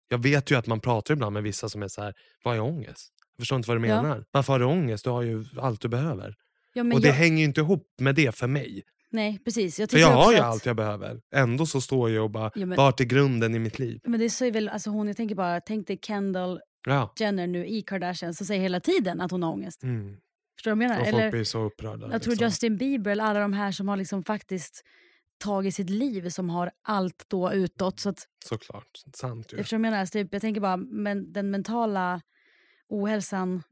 Jag vet ju att man pratar ibland med vissa som är så här, vad är ångest? Jag förstår inte vad du Ja. menar. Varför har du ångest? Du har ju allt du behöver. Ja, och det jag, hänger ju inte ihop med det för mig. Nej, precis. Jag För jag har ju att, allt jag behöver. Ändå så står jag och bara, Ja, men- vart är grunden i mitt liv? Men det säger väl, alltså hon, jag tänker bara, tänk dig Kendall Ja. Jenner nu i Kardashian som säger hela tiden att hon har ångest. Mm. Förstår du vad jag menar? Och Eller, folk blir så upprörda. jag tror liksom. Justin Bieber eller alla de här som har liksom faktiskt tagit sitt liv som har allt då utåt. Så att, Såklart. Sant ju. vad jag, menar? Så typ, jag tänker bara, men den mentala ohälsan.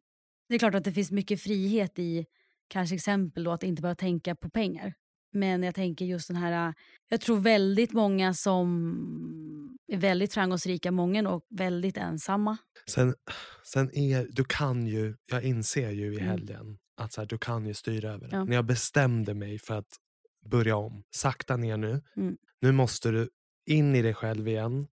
Det är klart att det finns mycket frihet i kanske exempel då att inte behöva tänka på pengar. Men jag tänker just den här, jag tror väldigt många som är väldigt framgångsrika, många och väldigt ensamma. Sen, sen är, du kan ju, jag inser ju i Mm. helgen att så här, du kan ju styra över det. Ja. När jag bestämde mig för att börja om, sakta ner nu. Mm. Nu måste du in i dig själv igen.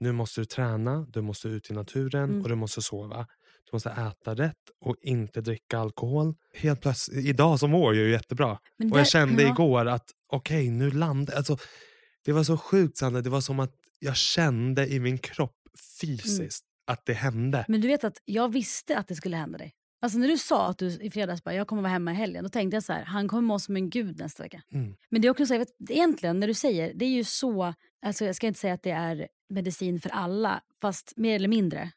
Nu måste du träna, du måste ut i naturen Mm. och du måste sova. Du måste äta rätt och inte dricka alkohol. Helt plötsligt, idag så mår jag ju jättebra. Men Och jag där- kände ja. igår att okej, nu landar alltså, Det var så sjukt Sandra, det var som att jag kände i min kropp fysiskt att det hände. Men du vet att jag visste att det skulle hända dig. Alltså när du sa att du i fredags bara, jag kommer vara hemma i helgen, då tänkte jag så här, han kommer må som en gud nästa vecka. Mm. Men det är också så, jag vet, egentligen när du säger, det är ju så, alltså jag ska inte säga att det är medicin för alla, fast mer eller mindre.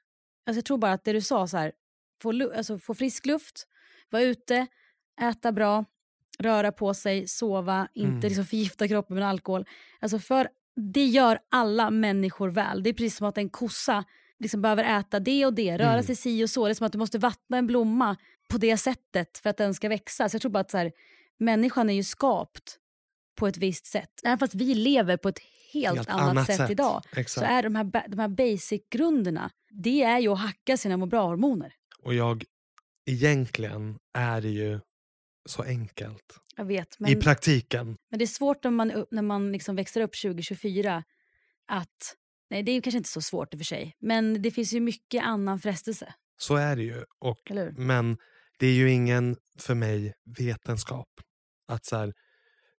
Alltså jag tror bara att det du sa, så här, få, alltså få frisk luft, vara ute, äta bra, röra på sig, sova, inte Mm. liksom förgifta kroppen med alkohol. Alltså för det gör alla människor väl. Det är precis som att en kossa liksom behöver äta det och det, röra Mm. sig si och så. Det är som att du måste vattna en blomma på det sättet för att den ska växa. Så jag tror bara att så här, människan är ju skapt på ett visst sätt. Även fast vi lever på ett helt, Helt annat, sätt, idag Exakt. så är de här, de här basic-grunderna, det är ju att hacka sina må bra-hormoner. Och jag, egentligen är det ju så enkelt. Jag vet, I men, praktiken. men det är svårt när man, när man liksom växer upp 2024 att... Nej, det är ju kanske inte så svårt i och för sig. Men det finns ju mycket annan frestelse. Så är det ju. Och, Eller hur? men det är ju ingen, för mig, vetenskap. Att så här,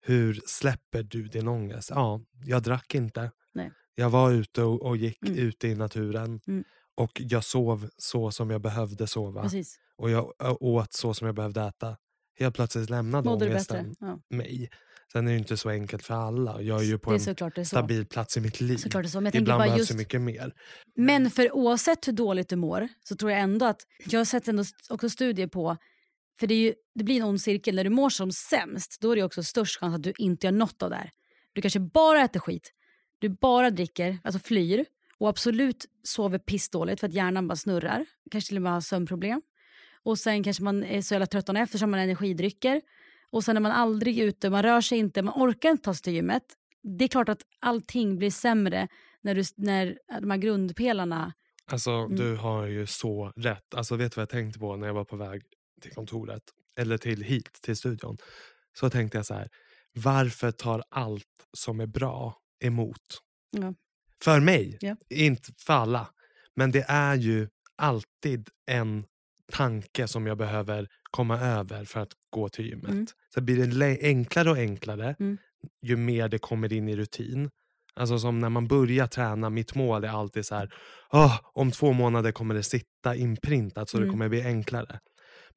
hur släpper du din ångest? Ja, jag drack inte. Nej. Jag var ute och, och gick Mm. ute i naturen. Mm. Och jag sov så som jag behövde sova. Precis. Och jag åt så som jag behövde äta. Helt plötsligt lämnade Mådde ångesten Ja. mig. Sen är det inte så enkelt för alla. Jag är ju på är en stabil plats i mitt liv. Såklart så. Ibland behövs just... det mycket mer. Men för oavsett hur dåligt du mår så tror jag ändå att, jag har sett ändå också studier på, för det, ju, det blir en ond cirkel, när du mår som sämst då är det också störst chans att du inte gör något av det här. Du kanske bara äter skit, du bara dricker, alltså flyr och absolut sover pissdåligt för att hjärnan bara snurrar, kanske till och med har sömnproblem. Och sen kanske man är så jävla trött dagen efter så man energidrycker. Och sen är man aldrig ute, man rör sig inte, man orkar inte ta sig till gymmet. Det är klart att allting blir sämre när, du, när de här grundpelarna... Alltså Mm. du har ju så rätt. Alltså vet du vad jag tänkte på när jag var på väg till kontoret? Eller till hit, till studion. Så tänkte jag så här. Varför tar allt som är bra emot? Ja. För mig, Ja. inte för alla. Men det är ju alltid en tanke som jag behöver komma över för att gå till gymmet. Mm. Så blir det enklare och enklare Mm. ju mer det kommer in i rutin. Alltså som när man börjar träna, mitt mål är alltid så här, "Åh, om två månader kommer det sitta inprintat så det Mm. kommer bli enklare.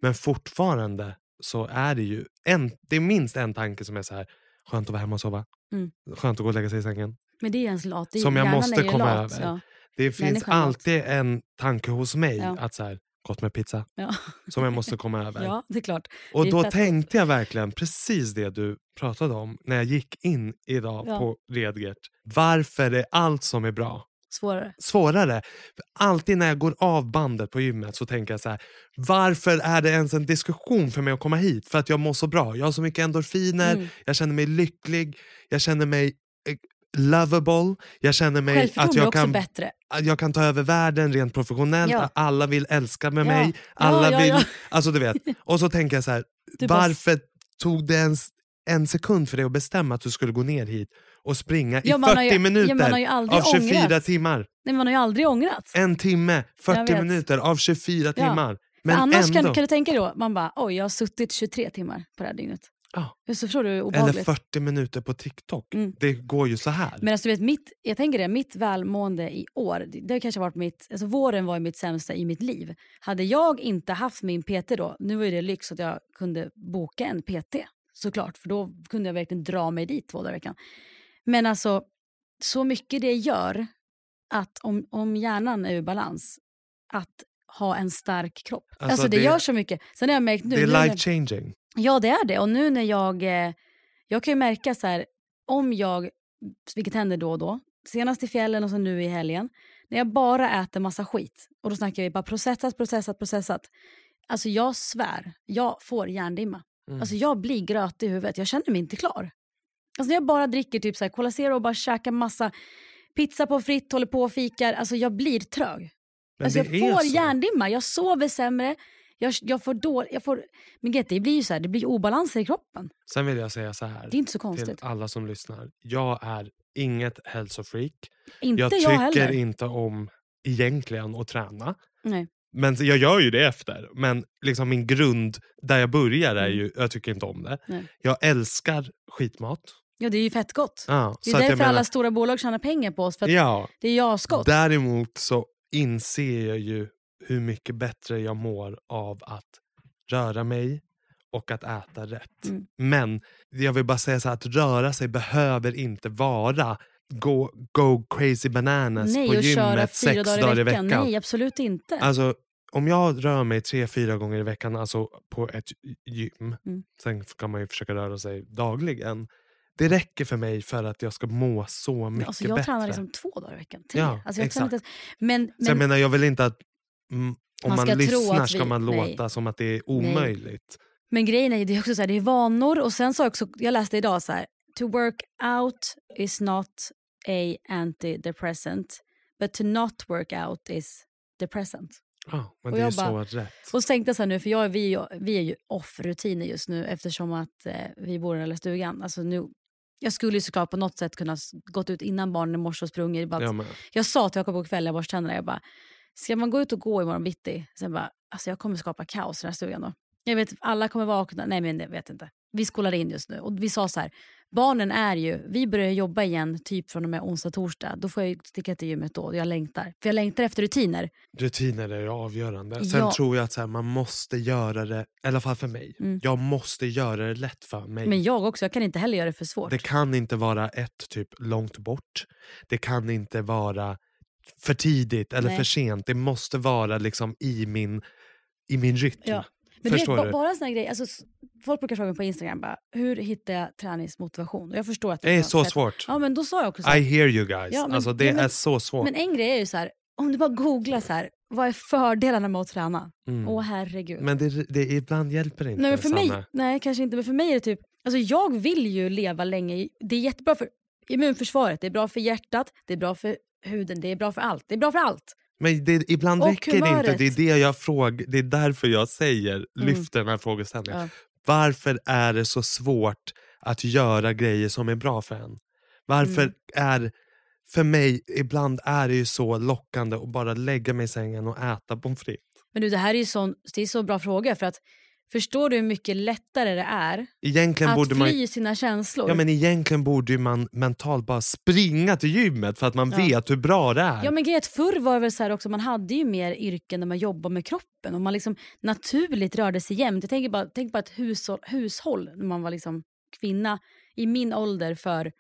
Men fortfarande så är det ju en, det är minst en tanke som är så här, skönt att vara hemma och sova. Mm. Skönt att gå och lägga sig i sängen. Men det är ens lat. Det är, Som jag måste komma lat, över. Ja. Det finns Människan lat. alltid en tanke hos mig Ja. att så här, gott med pizza Ja. som jag måste *laughs* komma över. ja, det är klart. och det då tänkte jag verkligen precis det du pratade om när jag gick in idag på Redgert. Varför är allt som är bra Svårare. svårare? Alltid när jag går av bandet på gymmet så tänker jag så här. Varför är det ens en diskussion för mig att komma hit? För att jag mår så bra. Jag har så mycket endorfiner, Mm. jag känner mig lycklig, jag känner mig eh, lovable, jag känner mig att jag kan bättre. jag kan ta över världen rent professionellt, Ja. alla vill älska med Ja. mig. Alla ja, vill. *laughs* Alltså du vet. *laughs* Och så tänker jag så här, varför tog det ens en sekund för dig att bestämma att du skulle gå ner hit och springa i man har 40 ju- minuter ja, av 24 ångrat. timmar? Nej, man har ju aldrig ångrat. En timme, Jag 40 vet. minuter av 24 Ja. timmar. För Men annars ändå. kan, kan du tänka dig då, man bara oj jag har suttit 23 timmar på det här dygnet. Ja. Så förstår du Eller obehagligt. 40 minuter på TikTok. Mm. Det går ju så här. Men alltså, du vet, mitt, jag tänker det, mitt välmående i år, det, det har kanske varit mitt, alltså våren var ju mitt sämsta i mitt liv. Hade jag inte haft min PT då, nu var ju det lyx att jag kunde boka en PT såklart, för då kunde jag verkligen dra mig dit två dagar i veckan. Men alltså, så mycket det gör att om, om hjärnan är ur balans, att ha en stark kropp. Alltså, Alltså, det, det- gör så mycket. Sen har jag märkt nu... det är life changing. Ja, det är det. Och nu när jag... Eh, jag kan ju märka så här, om jag, vilket händer då och då, senast i fjällen och så nu i helgen, när jag bara äter massa skit, och då snackar vi bara processat, processat, processat. Alltså jag svär, jag får hjärndimma. Mm. Alltså jag blir gröt i huvudet, jag känner mig inte klar. Alltså när jag bara dricker typ så här Cola Zero och bara käkar massa pizza på fritt, håller på och fikar, alltså jag blir trög. Men Alltså jag får så. hjärndimma, jag sover sämre, jag, jag får dåligt, jag får... Men Grete, det blir ju så här, det blir obalanser i kroppen. Sen vill jag säga så här. Det är inte så till konstigt. alla som lyssnar. Jag är inget hälsofreak. Inte jag jag, tycker heller. inte om egentligen att träna. Nej. Men jag gör ju det efter. Men liksom min grund, där jag börjar, är Mm. ju jag tycker inte om det. Nej. Jag älskar skitmat. Ja, det är ju fett gott. Ja, Det är därför menar, alla stora bolag tjänar pengar på oss, för ja, det är ju asgott. däremot så inser jag ju hur mycket bättre jag mår av att röra mig och att äta rätt. Mm. Men jag vill bara säga så här, att röra sig behöver inte vara go, go crazy bananas Nej, på och gymmet sex dagar i veckan. Nej, absolut inte. Alltså, om jag rör mig tre, fyra gånger i veckan alltså på ett gym, Mm. sen kan man ju försöka röra sig dagligen. Det räcker för mig för att jag ska må så mycket alltså, jag bättre. tränar liksom två dagar i veckan. Tre. Ja, alltså, jag exakt. inte, men, Så jag men, menar, jag vill inte att mm, om Man man, ska lyssnar att ska vi- man nej. låta som att det är omöjligt. men grejen är det är också så här, det är vanor. Och sen så jag också, jag läste idag så här, to work out is not a antidepressant, but to not work out is depressant. Ja, men Och det är jag bara- så rätt. Och så tänkte jag så här nu, för jag, vi, vi är ju off-rutiner just nu eftersom att eh, vi bor i den här stugan. Alltså nu, jag skulle ju såklart på något sätt kunna gått ut innan barnen i morse och sprungit. Bara att- Ja, men, Jag sa till Jakob på kvällen, jag borstar tänderna, jag bara, ska man gå ut och gå imorgon bitti? Sen bara, alltså jag kommer skapa kaos i den här stugan då. Jag vet, alla kommer vakna, nej men jag vet inte. Vi skolar in just nu och vi sa så här, barnen är ju, vi börjar jobba igen typ från och med onsdag, torsdag. Då får jag sticka till gymmet då, jag längtar. För jag längtar efter rutiner. rutiner är avgörande. Sen Ja. tror jag att så här, man måste göra det, i alla fall för mig, Mm. jag måste göra det lätt för mig. Men jag också, jag kan inte heller göra det för svårt. Det kan inte vara ett typ långt bort. Det kan inte vara för tidigt eller Nej. för sent. Det måste vara liksom i min, i min rytm. Ja. Men Förstår du? ba- bara såna grejer, alltså, s- folk brukar fråga mig på Instagram bara, hur hittar jag träningsmotivation? Och jag förstår att Det är kan så fett. svårt. Ja men då sa jag också så här, I hear you guys. Ja, men- alltså, det ja, men- är så svårt. men en grej är ju så här, om du bara googlar så här, vad är fördelarna med att träna? mm. Åh herregud. Men det, det, ibland hjälper det inte. nej men för mig, Sanna. nej kanske inte, men för mig är det typ, alltså jag vill ju leva länge, det är jättebra för immunförsvaret, det är bra för hjärtat, det är bra för huden, det är bra för allt. Det är bra för allt. Men det, ibland Och räcker det inte. humöret. Det är, det, jag frågar, det är därför jag säger, Mm. lyfter den här frågeställningen. Ja. Varför är det så svårt att göra grejer som är bra för en? Varför Mm. är... För mig, ibland är det ju så lockande att bara lägga mig i sängen och äta pommes frites. Men du det här är ju sån, det är så bra fråga för att förstår du hur mycket lättare det är Egentligen att borde fly man... sina känslor? Ja, men egentligen borde man mentalt bara springa till gymmet för att man Ja. vet hur bra det är. Ja men att förr var det väl så här också, man hade ju mer yrken där man jobbade med kroppen och man liksom naturligt rörde sig jämt. Jag tänker bara, tänk bara ett hushåll, hushåll när man var liksom kvinna i min ålder för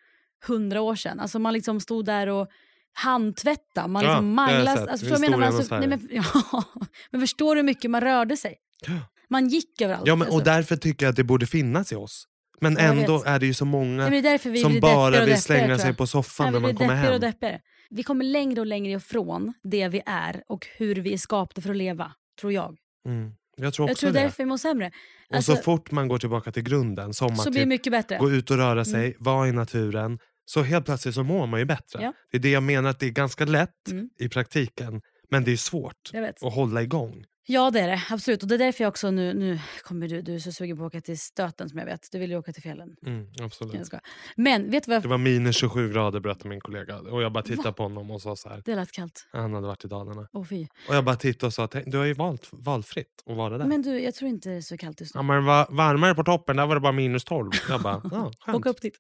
hundra år sedan. Alltså man liksom stod där och handtvätta, man Ja, liksom jag manglas. Alltså, förstår menar? Historien alltså, nej, men, *laughs* ja, men förstår du hur mycket man rörde sig? Ja. Man gick överallt. Ja, men, alltså. och därför tycker jag att det borde finnas i oss. Men Ja, jag ändå är det ju så många vi som bara och vill slänga sig jag. på soffan när man kommer hem. och. Vi kommer längre och längre ifrån det vi är och hur vi är skapade för att leva, tror jag. Mm. Jag tror Jag också tror det. därför vi mår sämre. Och Alltså, så fort man går tillbaka till grunden, som så att blir typ mycket bättre. gå ut och röra sig, vara i naturen, så helt plötsligt så mår man ju bättre. Ja. Det är det jag menar, att det är ganska lätt Mm. i praktiken, men det är svårt Jag att hålla igång. Ja det är det, absolut. Och det är därför jag också nu, nu kommer du, du är så sugen på att åka till Stöten som jag vet. Du vill ju åka till fjällen. Mm, absolut. Men vet du vad Det jag... var minus 27 grader berättade min kollega. Och jag bara tittade Va? på honom och sa så här. Det lät kallt. Han hade varit i Dalarna. Åh fy. Och jag bara tittade och sa, "Tänk, du har ju valt valfritt att vara där. Men du, jag tror inte det är så kallt just nu. Ja, men det var varmare på toppen, där var det bara minus 12. Jag bara, ja. *laughs* Åka upp dit.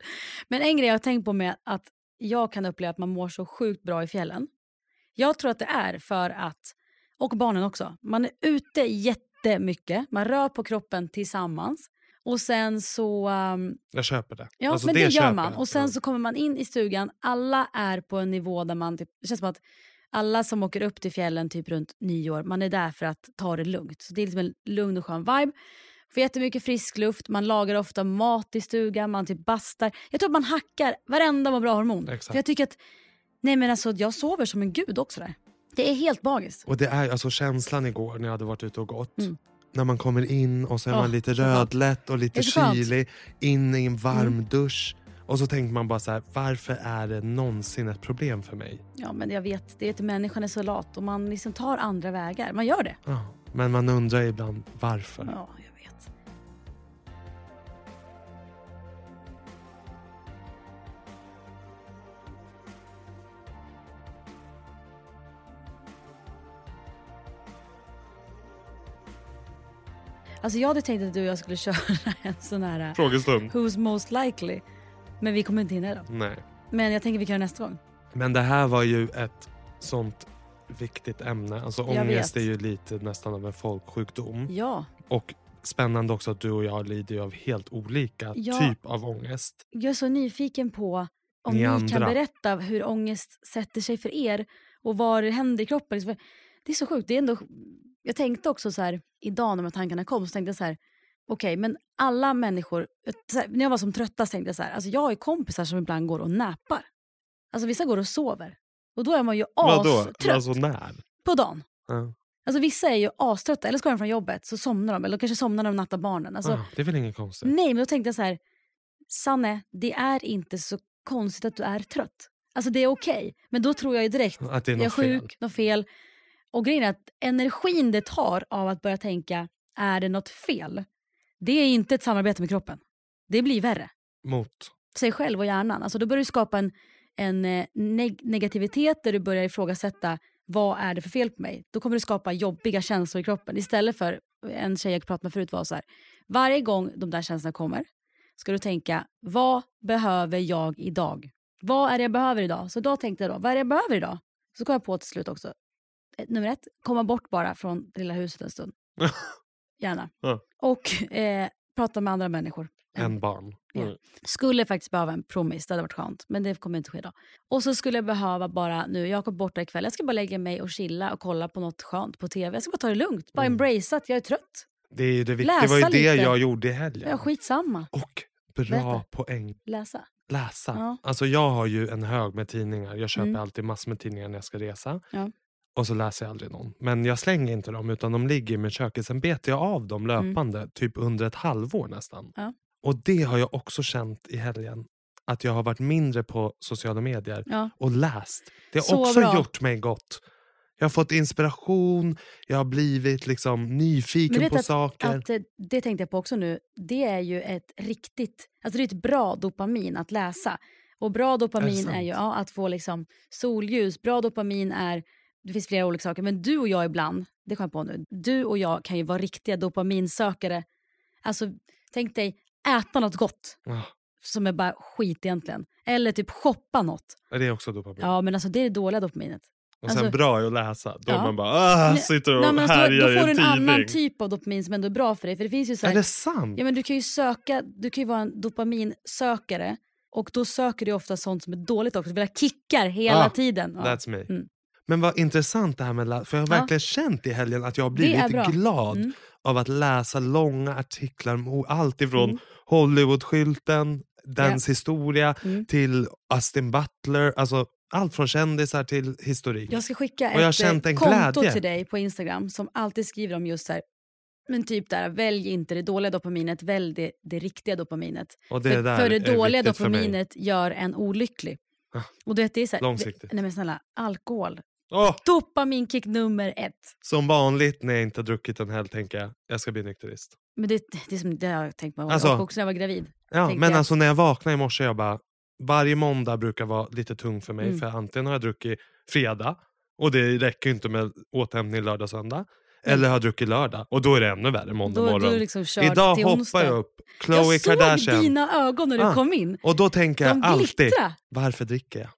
Men en grej jag har tänkt på med att jag kan uppleva att man mår så sjukt bra i fjällen. Jag tror att det är för att, och barnen också, man är ute jättemycket. Man rör på kroppen tillsammans. Och sen så... um, Jag köper det. Ja, Alltså, men det, gör köper man. Och sen så kommer man in i stugan. Alla är på en nivå där man... Typ, det känns som att alla som åker upp till fjällen typ runt nyår, man är där för att ta det lugnt. Så Det är liksom en lugn och skön vibe. Får jättemycket frisk luft, man lagar ofta mat i stugan, man typ bastar. Jag tror att man hackar varenda bra hormon. Exakt. För jag tycker att... Nej men alltså jag sover som en gud också där. Det är helt magiskt. Och det är alltså känslan igår när jag hade varit ute och gått. Mm. När man kommer in och så är Åh, man lite rödlätt och lite kylig. In i en varm Mm. dusch. Och så tänker man bara så här, varför är det någonsin ett problem för mig? Ja men jag vet, det är att människan är så lat och man liksom tar andra vägar. Man gör det. Ja, Men man undrar ibland varför. Ja, Alltså jag hade tänkt att du och jag skulle *laughs* köra en sån här uh, Frågestund. Who's most likely? Men vi kommer inte hinna idag. Nej. Men jag tänker vi kan göra nästa gång. Men det här var ju ett sånt viktigt ämne. Alltså Jag ångest vet. är ju lite nästan av en folksjukdom. Ja, Och spännande också att du och jag lider av helt olika Ja. typ av ångest. jag är så nyfiken på om Ni ni, kan berätta hur ångest sätter sig för er och vad det händer i kroppen. Det är så sjukt. Det är ändå, jag tänkte också så här, idag när de tankarna kom, så tänkte jag så här, okej men alla människor, här, när jag var som tröttast tänkte jag så här, alltså jag har kompisar som ibland går och näpar. Alltså vissa går och sover. Och då är man ju Vadå? astrött Alltså när? på dagen. Ja. Alltså vissa är ju aströtta, eller ska de från jobbet så somnar de, eller kanske somnar de nattar barnen. Alltså, Ah, det är väl inget konstigt? Nej, men då tänkte jag så här. Sanne, det är inte så konstigt att du är trött. Alltså det är okej. Men då tror jag ju direkt, Att det är jag är något fel? sjuk, något fel. Och grejen är att energin det tar av att börja tänka, är det något fel? Det är inte ett samarbete med kroppen. Det blir värre. Mot? Sig själv och hjärnan. Alltså då börjar du skapa en, en eh, neg- negativitet där du börjar ifrågasätta, vad är det för fel på mig? Då kommer du skapa jobbiga känslor i kroppen. Istället för, en tjej jag pratade med förut var så här, varje gång de där känslorna kommer ska du tänka, vad behöver jag idag? Vad är det jag behöver idag? Så då tänkte jag då, vad är det jag behöver idag? Så kom jag på till slut också, eh, nummer ett, komma bort bara från det lilla huset en stund. *laughs* Gärna. Ja. Och eh, prata med andra människor. En barn? Ja. Mm. Skulle faktiskt behöva en promis, det hade varit skönt. Men det kommer inte ske idag. Och så skulle jag behöva bara nu, jag gått borta ikväll, jag ska bara lägga mig och chilla och kolla på något skönt på tv. Jag ska bara ta det lugnt, bara Mm. embrace att jag är trött. Det, är det, det var ju det lite. jag gjorde i helgen. Ja, skitsamma. Och bra Berätta. poäng. Läsa. Läsa. Ja. Alltså jag har ju en hög med tidningar. Jag köper Mm. alltid massor med tidningar när jag ska resa. Ja. Och så läser jag aldrig någon. Men jag slänger inte dem utan de ligger i mitt kök. Sen betar jag av dem löpande. Typ under ett halvår nästan. Mm. Ja. Och det har jag också känt i helgen. Att jag har varit mindre på sociala medier Ja. och läst. Det har Så också bra. gjort mig gott. Jag har fått inspiration, jag har blivit liksom nyfiken på att- saker. Att, eh, det tänkte jag på också nu. Det är ju ett riktigt, alltså det är ett bra dopamin att läsa. Och bra dopamin är, sant? ju ja, att få liksom solljus. Bra dopamin är, det finns flera olika saker, men du och jag ibland, det kom jag på nu, du och jag kan ju vara riktiga dopaminsökare. Alltså tänk dig äta något gott Ah, som är bara skit egentligen. Eller typ shoppa något. är det också dopamin? Ja men alltså det är det dåliga dopaminet. och sen alltså- bra är att läsa. Då Ja. är man bara ah, sitter och Nej, men alltså, härjar då i får du en en annan typ av dopamin som ändå är bra för dig. För det finns ju så Är här, det sant? Ja, men du kan ju söka, du kan ju vara en dopaminsökare och då söker du ofta sånt som är dåligt också. Du vill ha kickar hela Ah, tiden. Ja. That's me. Mm. Men vad intressant det här med För jag har Ja. verkligen känt i helgen att jag har blivit glad Mm. av att läsa långa artiklar om allt ifrån Mm. Hollywoodskylten, dens historia, Mm. till Austin Butler. Alltså allt från kändisar till historik. Jag ska skicka Och ett eh, en konto glädje. till dig på Instagram som alltid skriver om just så här, men typ där, välj inte det dåliga dopaminet, välj det, det riktiga dopaminet. Det för, för det dåliga dopaminet gör en olycklig. Ah, Och du vet, det är så här. Nej men snälla, alkohol. Åh, Dopaminkick nummer ett. som vanligt när jag inte har druckit en helg tänker jag jag ska bli nykterist. Men det, det, är som, det har jag tänkt mig Alltså, också när jag var gravid. Ja, men jag. alltså när jag vaknade i morse jag bara varje måndag brukar vara lite tung för mig Mm. för antingen har jag druckit fredag och det räcker inte med återhämtning lördag söndag. Eller har jag druckit lördag och då är det ännu värre måndag Då, morgon. liksom Idag hoppar onsdag. jag upp, Khloe jag såg Kardashian. dina ögon när du Ah. kom in. Och då tänker jag alltid, varför dricker jag?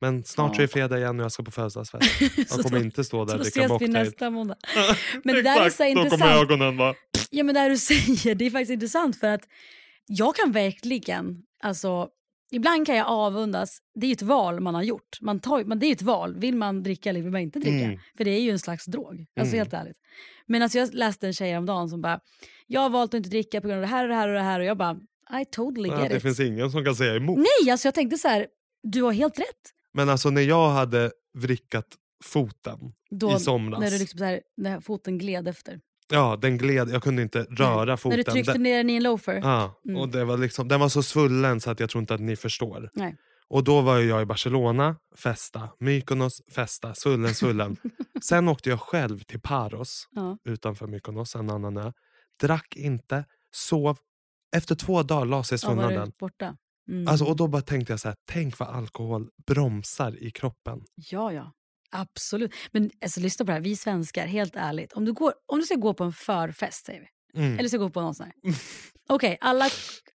Men snart Ja. så är det fredag igen och jag ska på födelsedagsfest. *laughs* Jag Så kommer inte stå där Så och dricka ses vi mocktail. nästa måndag. *laughs* Men det där är så då kommer intressant. ögonen vara... Ja, men det du *laughs* säger, det är faktiskt intressant för att jag kan verkligen, alltså ibland kan jag avundas, det är ju ett val man har gjort. Man tar, man, det är ju ett val, vill man dricka eller vill man inte dricka? Mm. För det är ju en slags drog, alltså Mm. helt ärligt. Men alltså jag läste en tjej dagen som bara, jag har valt att inte dricka på grund av det här och det här och det här och jag bara, I totally Ja, get det it. finns ingen som kan säga emot. Nej, alltså jag tänkte så här, du har helt rätt. Men alltså när jag hade vrickat foten Då, i somras. När du liksom så här, när foten gled efter. Ja, den gled. Jag kunde inte röra foten. När du tryckte den, ner den i en loafer. ja, Mm. och det var liksom, den var så svullen så att jag tror inte att ni förstår. Nej. Och då var jag i Barcelona, festa. Mykonos, festa. Svullen, svullen. *laughs* Sen åkte jag själv till Paros Ja. utanför Mykonos, en annan ö. Drack inte, sov. Efter två dagar la sig Ja, var svullnaden. du borta. Mm. Alltså, och då bara tänkte jag så här, tänk vad alkohol bromsar i kroppen. Ja, ja. Absolut. Men alltså, lyssna på det här, vi svenskar, helt ärligt. Om du, går, om du ska gå på en förfest, säger vi. Mm. Eller ska gå på någon sån här. *laughs* Okej, alla,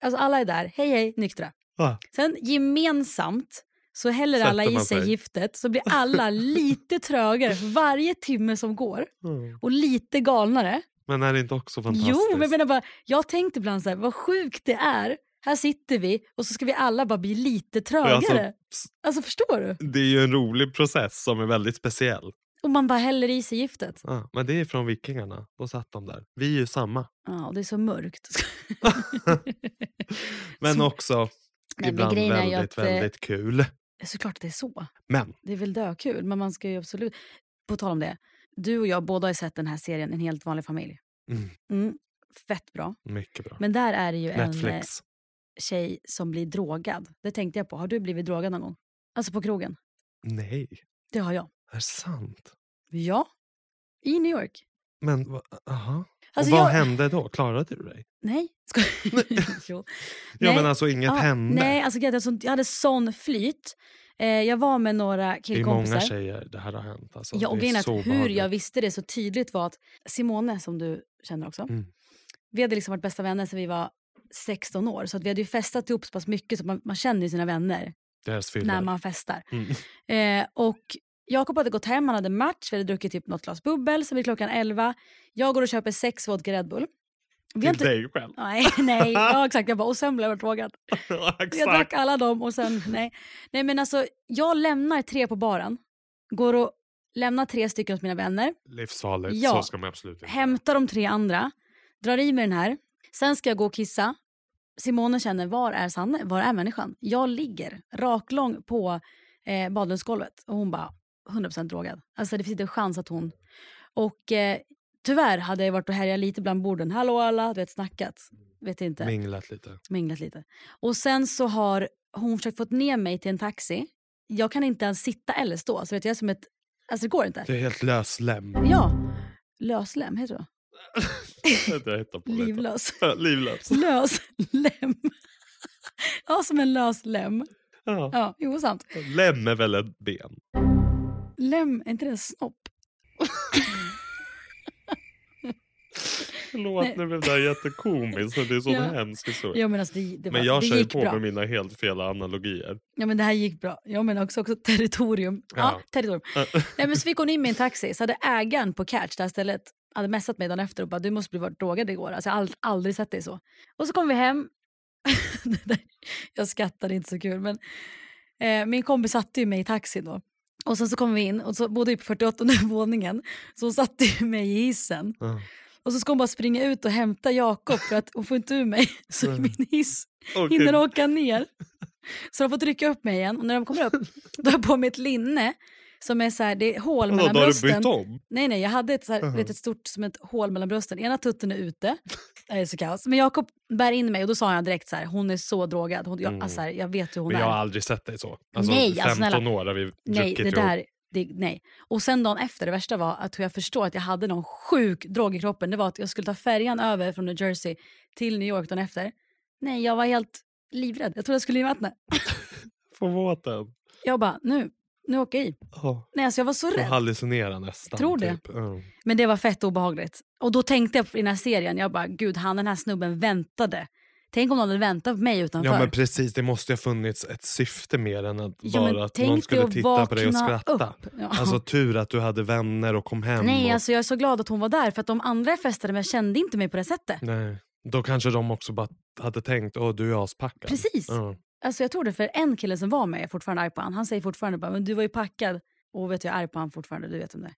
alltså, alla är där. Hej, hej, nyktra. Ah, Sen gemensamt så häller Sätter alla i sig sig. giftet så blir *laughs* alla lite trögare för varje timme som går. mm. Och lite galnare. Men är det inte också fantastiskt? Jo, men jag menar bara, jag har tänkt ibland så här, vad sjukt det är. Här sitter vi och så ska vi alla bara bli lite trögare. alltså, Alltså, förstår du? det är ju en rolig process som är väldigt speciell. Och man bara häller i sig giftet. Ja, men det är från vikingarna. Då satt de där. Vi är ju samma. Ja, och det är så mörkt. *laughs* Men Så- också Nej, men ibland ju väldigt, att, eh, väldigt kul. Såklart att det är så. Men Det är väl dökul, men man ska ju absolut... På tal om det, du och jag båda har sett den här serien En helt vanlig familj. Mm. Mm, fett bra. mycket bra. Men där är det ju en eh, Netflix. Tjej som blir drogad. Det tänkte jag på. Har du blivit drogad någon gång? Alltså på krogen? Nej, Det har jag. är det sant? Ja. I New York. Men va- aha. Alltså, och vad jag- hände då? Klarade du dig? Nej. *laughs* Ska... *laughs* jo. Ja Nej. men alltså inget Ja, hände. Nej, alltså, jag, hade sån, jag hade sån flyt. Eh, jag var med några det är killkompisar. många tjejer det här har hänt. Alltså, Ja, och det är grejen är så att hur behagligt. jag visste det så tydligt var att Simone, som du känner också, Mm. vi hade liksom varit bästa vänner sedan vi var 16 år. Så att vi hade ju festat ihop så pass mycket så man, man känner ju sina vänner när man festar. Mm. Eh, och Jakob hade gått hem, han hade match, vi hade druckit typ något glas bubbel, så vid klockan 11. Jag går och köper sex vodka Red Bull. Vi Till dig själv. Nej, *laughs* nej, *laughs* ja, exakt. Jag bara, och sen blev jag drogad. Ja, *laughs* Jag drack alla dem och sen, nej. Nej men alltså, jag lämnar tre på baren. Går och lämnar tre stycken hos mina vänner. Livsfarligt, Ja. så ska man absolut inte. Hämtar de tre andra. Drar i mig den här. Sen ska jag gå och kissa. Simone känner, var är Sanne? Var är människan? Jag ligger raklång på eh, badrumsgolvet och hon bara 100% drogad. Alltså det finns inte chans att hon... Och eh, tyvärr hade jag varit och härjat lite bland borden. Hallå alla, du vet snackat. Vet inte. Minglat lite. Minglat lite. Och sen så har hon försökt få ner mig till en taxi. Jag kan inte ens sitta eller stå. Så vet jag är som ett... Alltså det går inte. Du är helt lös lem. Ja. Löslem, heter det jag hittar på Livlös. Ja, livlös. Lös lem. *laughs* ja, som en lös lem. Ja. Ja, jo sant. Lem är väl ett ben? Lem, är inte det en snopp? Förlåt, Nej. nu blev det här jättekomiskt. Det är så Ja. hemskt historia. Ja, men alltså det, det, var, Men jag det kör på bra. med mina helt fel analogier. Ja, men det här gick bra. Jag menar också, också territorium. Ja, Ja. territorium. Nej, men så fick hon in en taxi. Så hade ägaren på Catch, det här stället, hade messat mig dagen efter och bara du måste bli varit drogad igår. Alltså, jag har ald- aldrig sett dig så. Och så kom vi hem. *laughs* Jag skrattade inte så kul. Men, eh, min kompis satte ju mig i taxi då. Och sen så kom vi in och så bodde vi på 48 *laughs* våningen. Så hon satte ju mig i hissen. Ja. Och så ska hon bara springa ut och hämta Jakob för att hon får inte ur mig. *laughs* Så min hiss Åh, hinner gud. åka ner. Så de får trycka upp mig igen. Och när de kommer upp då har jag på mig ett linne som är så här, det är hål mellan då har du brösten. bytt om? Nej, nej, jag hade ett, så här, Mhm. vet, ett stort som ett hål mellan brösten. Ena tutten är ute. Det är så kaos. Men Jakob bär in mig och då sa han direkt så här, hon är så drogad. Hon, jag, Mm. alltså, här, jag vet hur hon Men jag har är. aldrig sett dig så. Alltså, Nej, 15 alltså, snälla. år har vi Nej, det ihop. där, det, nej. Och sen dagen efter, det värsta var att hur jag förstår att jag hade någon sjuk drog i kroppen. Det var att jag skulle ta färjan över från New Jersey till New York dagen efter. Nej, jag var helt livrädd. Jag trodde jag skulle i vattnet. På båten. Jag bara, nu, nu åker jag i. Oh, Nej, alltså jag var så du rädd. hallucinerar nästan. Tror det. Typ. Ja. Men det var fett obehagligt. Och då tänkte jag på den här serien, jag bara, gud han den här snubben väntade. Tänk om någon hade väntat på mig utanför. Ja men precis, det måste ha funnits ett syfte mer än att men bara att någon skulle att titta på dig och skratta. Ja. Alltså tur att du hade vänner och kom hem. Nej, och... alltså jag är så glad att hon var där för att de andra jag festade med kände inte mig på det sättet. Nej. Då kanske de också bara hade tänkt, åh du är aspackad. Precis. Ja. Alltså jag tror det för en kille som var med är fortfarande arg på han. Han säger fortfarande bara, men du var ju packad. Och vet jag är arg på han fortfarande, du vet om det.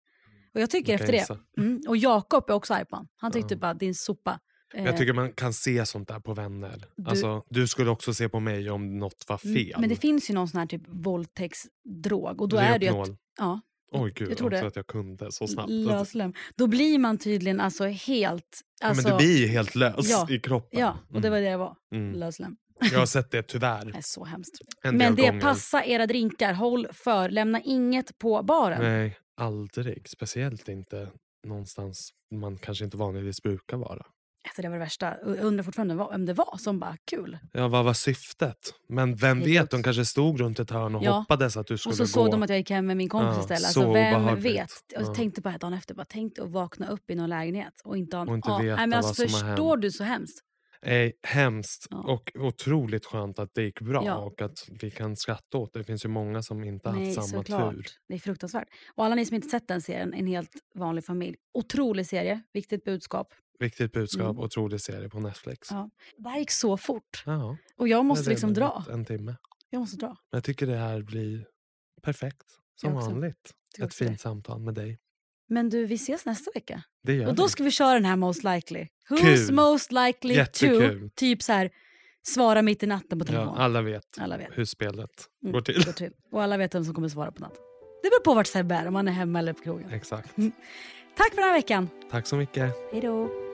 Och jag tycker Du kan efter det. Mm. Och Jakob är också arg på han. Han tyckte Ja. bara, din sopa. Eh, Jag tycker man kan se sånt där på vänner. Du- Alltså, du skulle också se på mig om något var mm, fel. Men det finns ju någon sån här typ våldtäktsdrog. Och då är det att, ja, Oj gud, jag det. att jag kunde så snabbt. löslem. Då blir man tydligen alltså helt... Ja, Alltså, men du blir ju helt lös Ja. i kroppen. Ja, och det var det jag var. Mm. Löslem. Jag har sett det tyvärr. Det är så hemskt. En Men del det, gånger. passa era drinkar. Håll för. Lämna inget på baren. Nej, aldrig. Speciellt inte någonstans man kanske inte vanligtvis brukar vara. Alltså det var det värsta. Undrar fortfarande vem det var som bara kul. Ja, vad var syftet? Men vem vet, de kanske stod runt ett hörn och Ja. hoppades att du skulle Och så gå. såg de att jag gick hem med min kompis Ja, istället. så Alltså, vem vet? Och Ja. tänkte bara dagen efter, bara tänk att vakna upp i någon lägenhet och inte ha en Och inte an- veta Nej, men alltså, vad som har Förstår hänt. du så hemskt? Nej, hemskt Ja. och otroligt skönt att det gick bra Ja. och att vi kan skratta åt det. Det finns ju många som inte har Nej, haft samma såklart. tur. Det är fruktansvärt. Och alla ni som inte sett den serien, En helt vanlig familj. Otrolig serie, viktigt budskap. Viktigt budskap, Mm. otrolig serie på Netflix. Ja. Det här gick så fort. Ja, Och jag måste är liksom dra. En timme. Jag måste dra. Jag tycker det här blir perfekt. Som vanligt. Ett också det. fint samtal med dig. Men du, vi ses nästa vecka. Det gör Och då vi. ska vi köra den här most likely. Who's Kul. most likely Jättekul. to? Typ så här, svara mitt i natten på Ja, telefon. alla vet Alla vet. hur spelet Mm, går till. går till. Och alla vet vem som kommer svara på natten. Det beror på vart Sebbe är, om han är hemma eller på krogen. Exakt. *laughs* Tack för den här veckan. Tack så mycket. Hej då.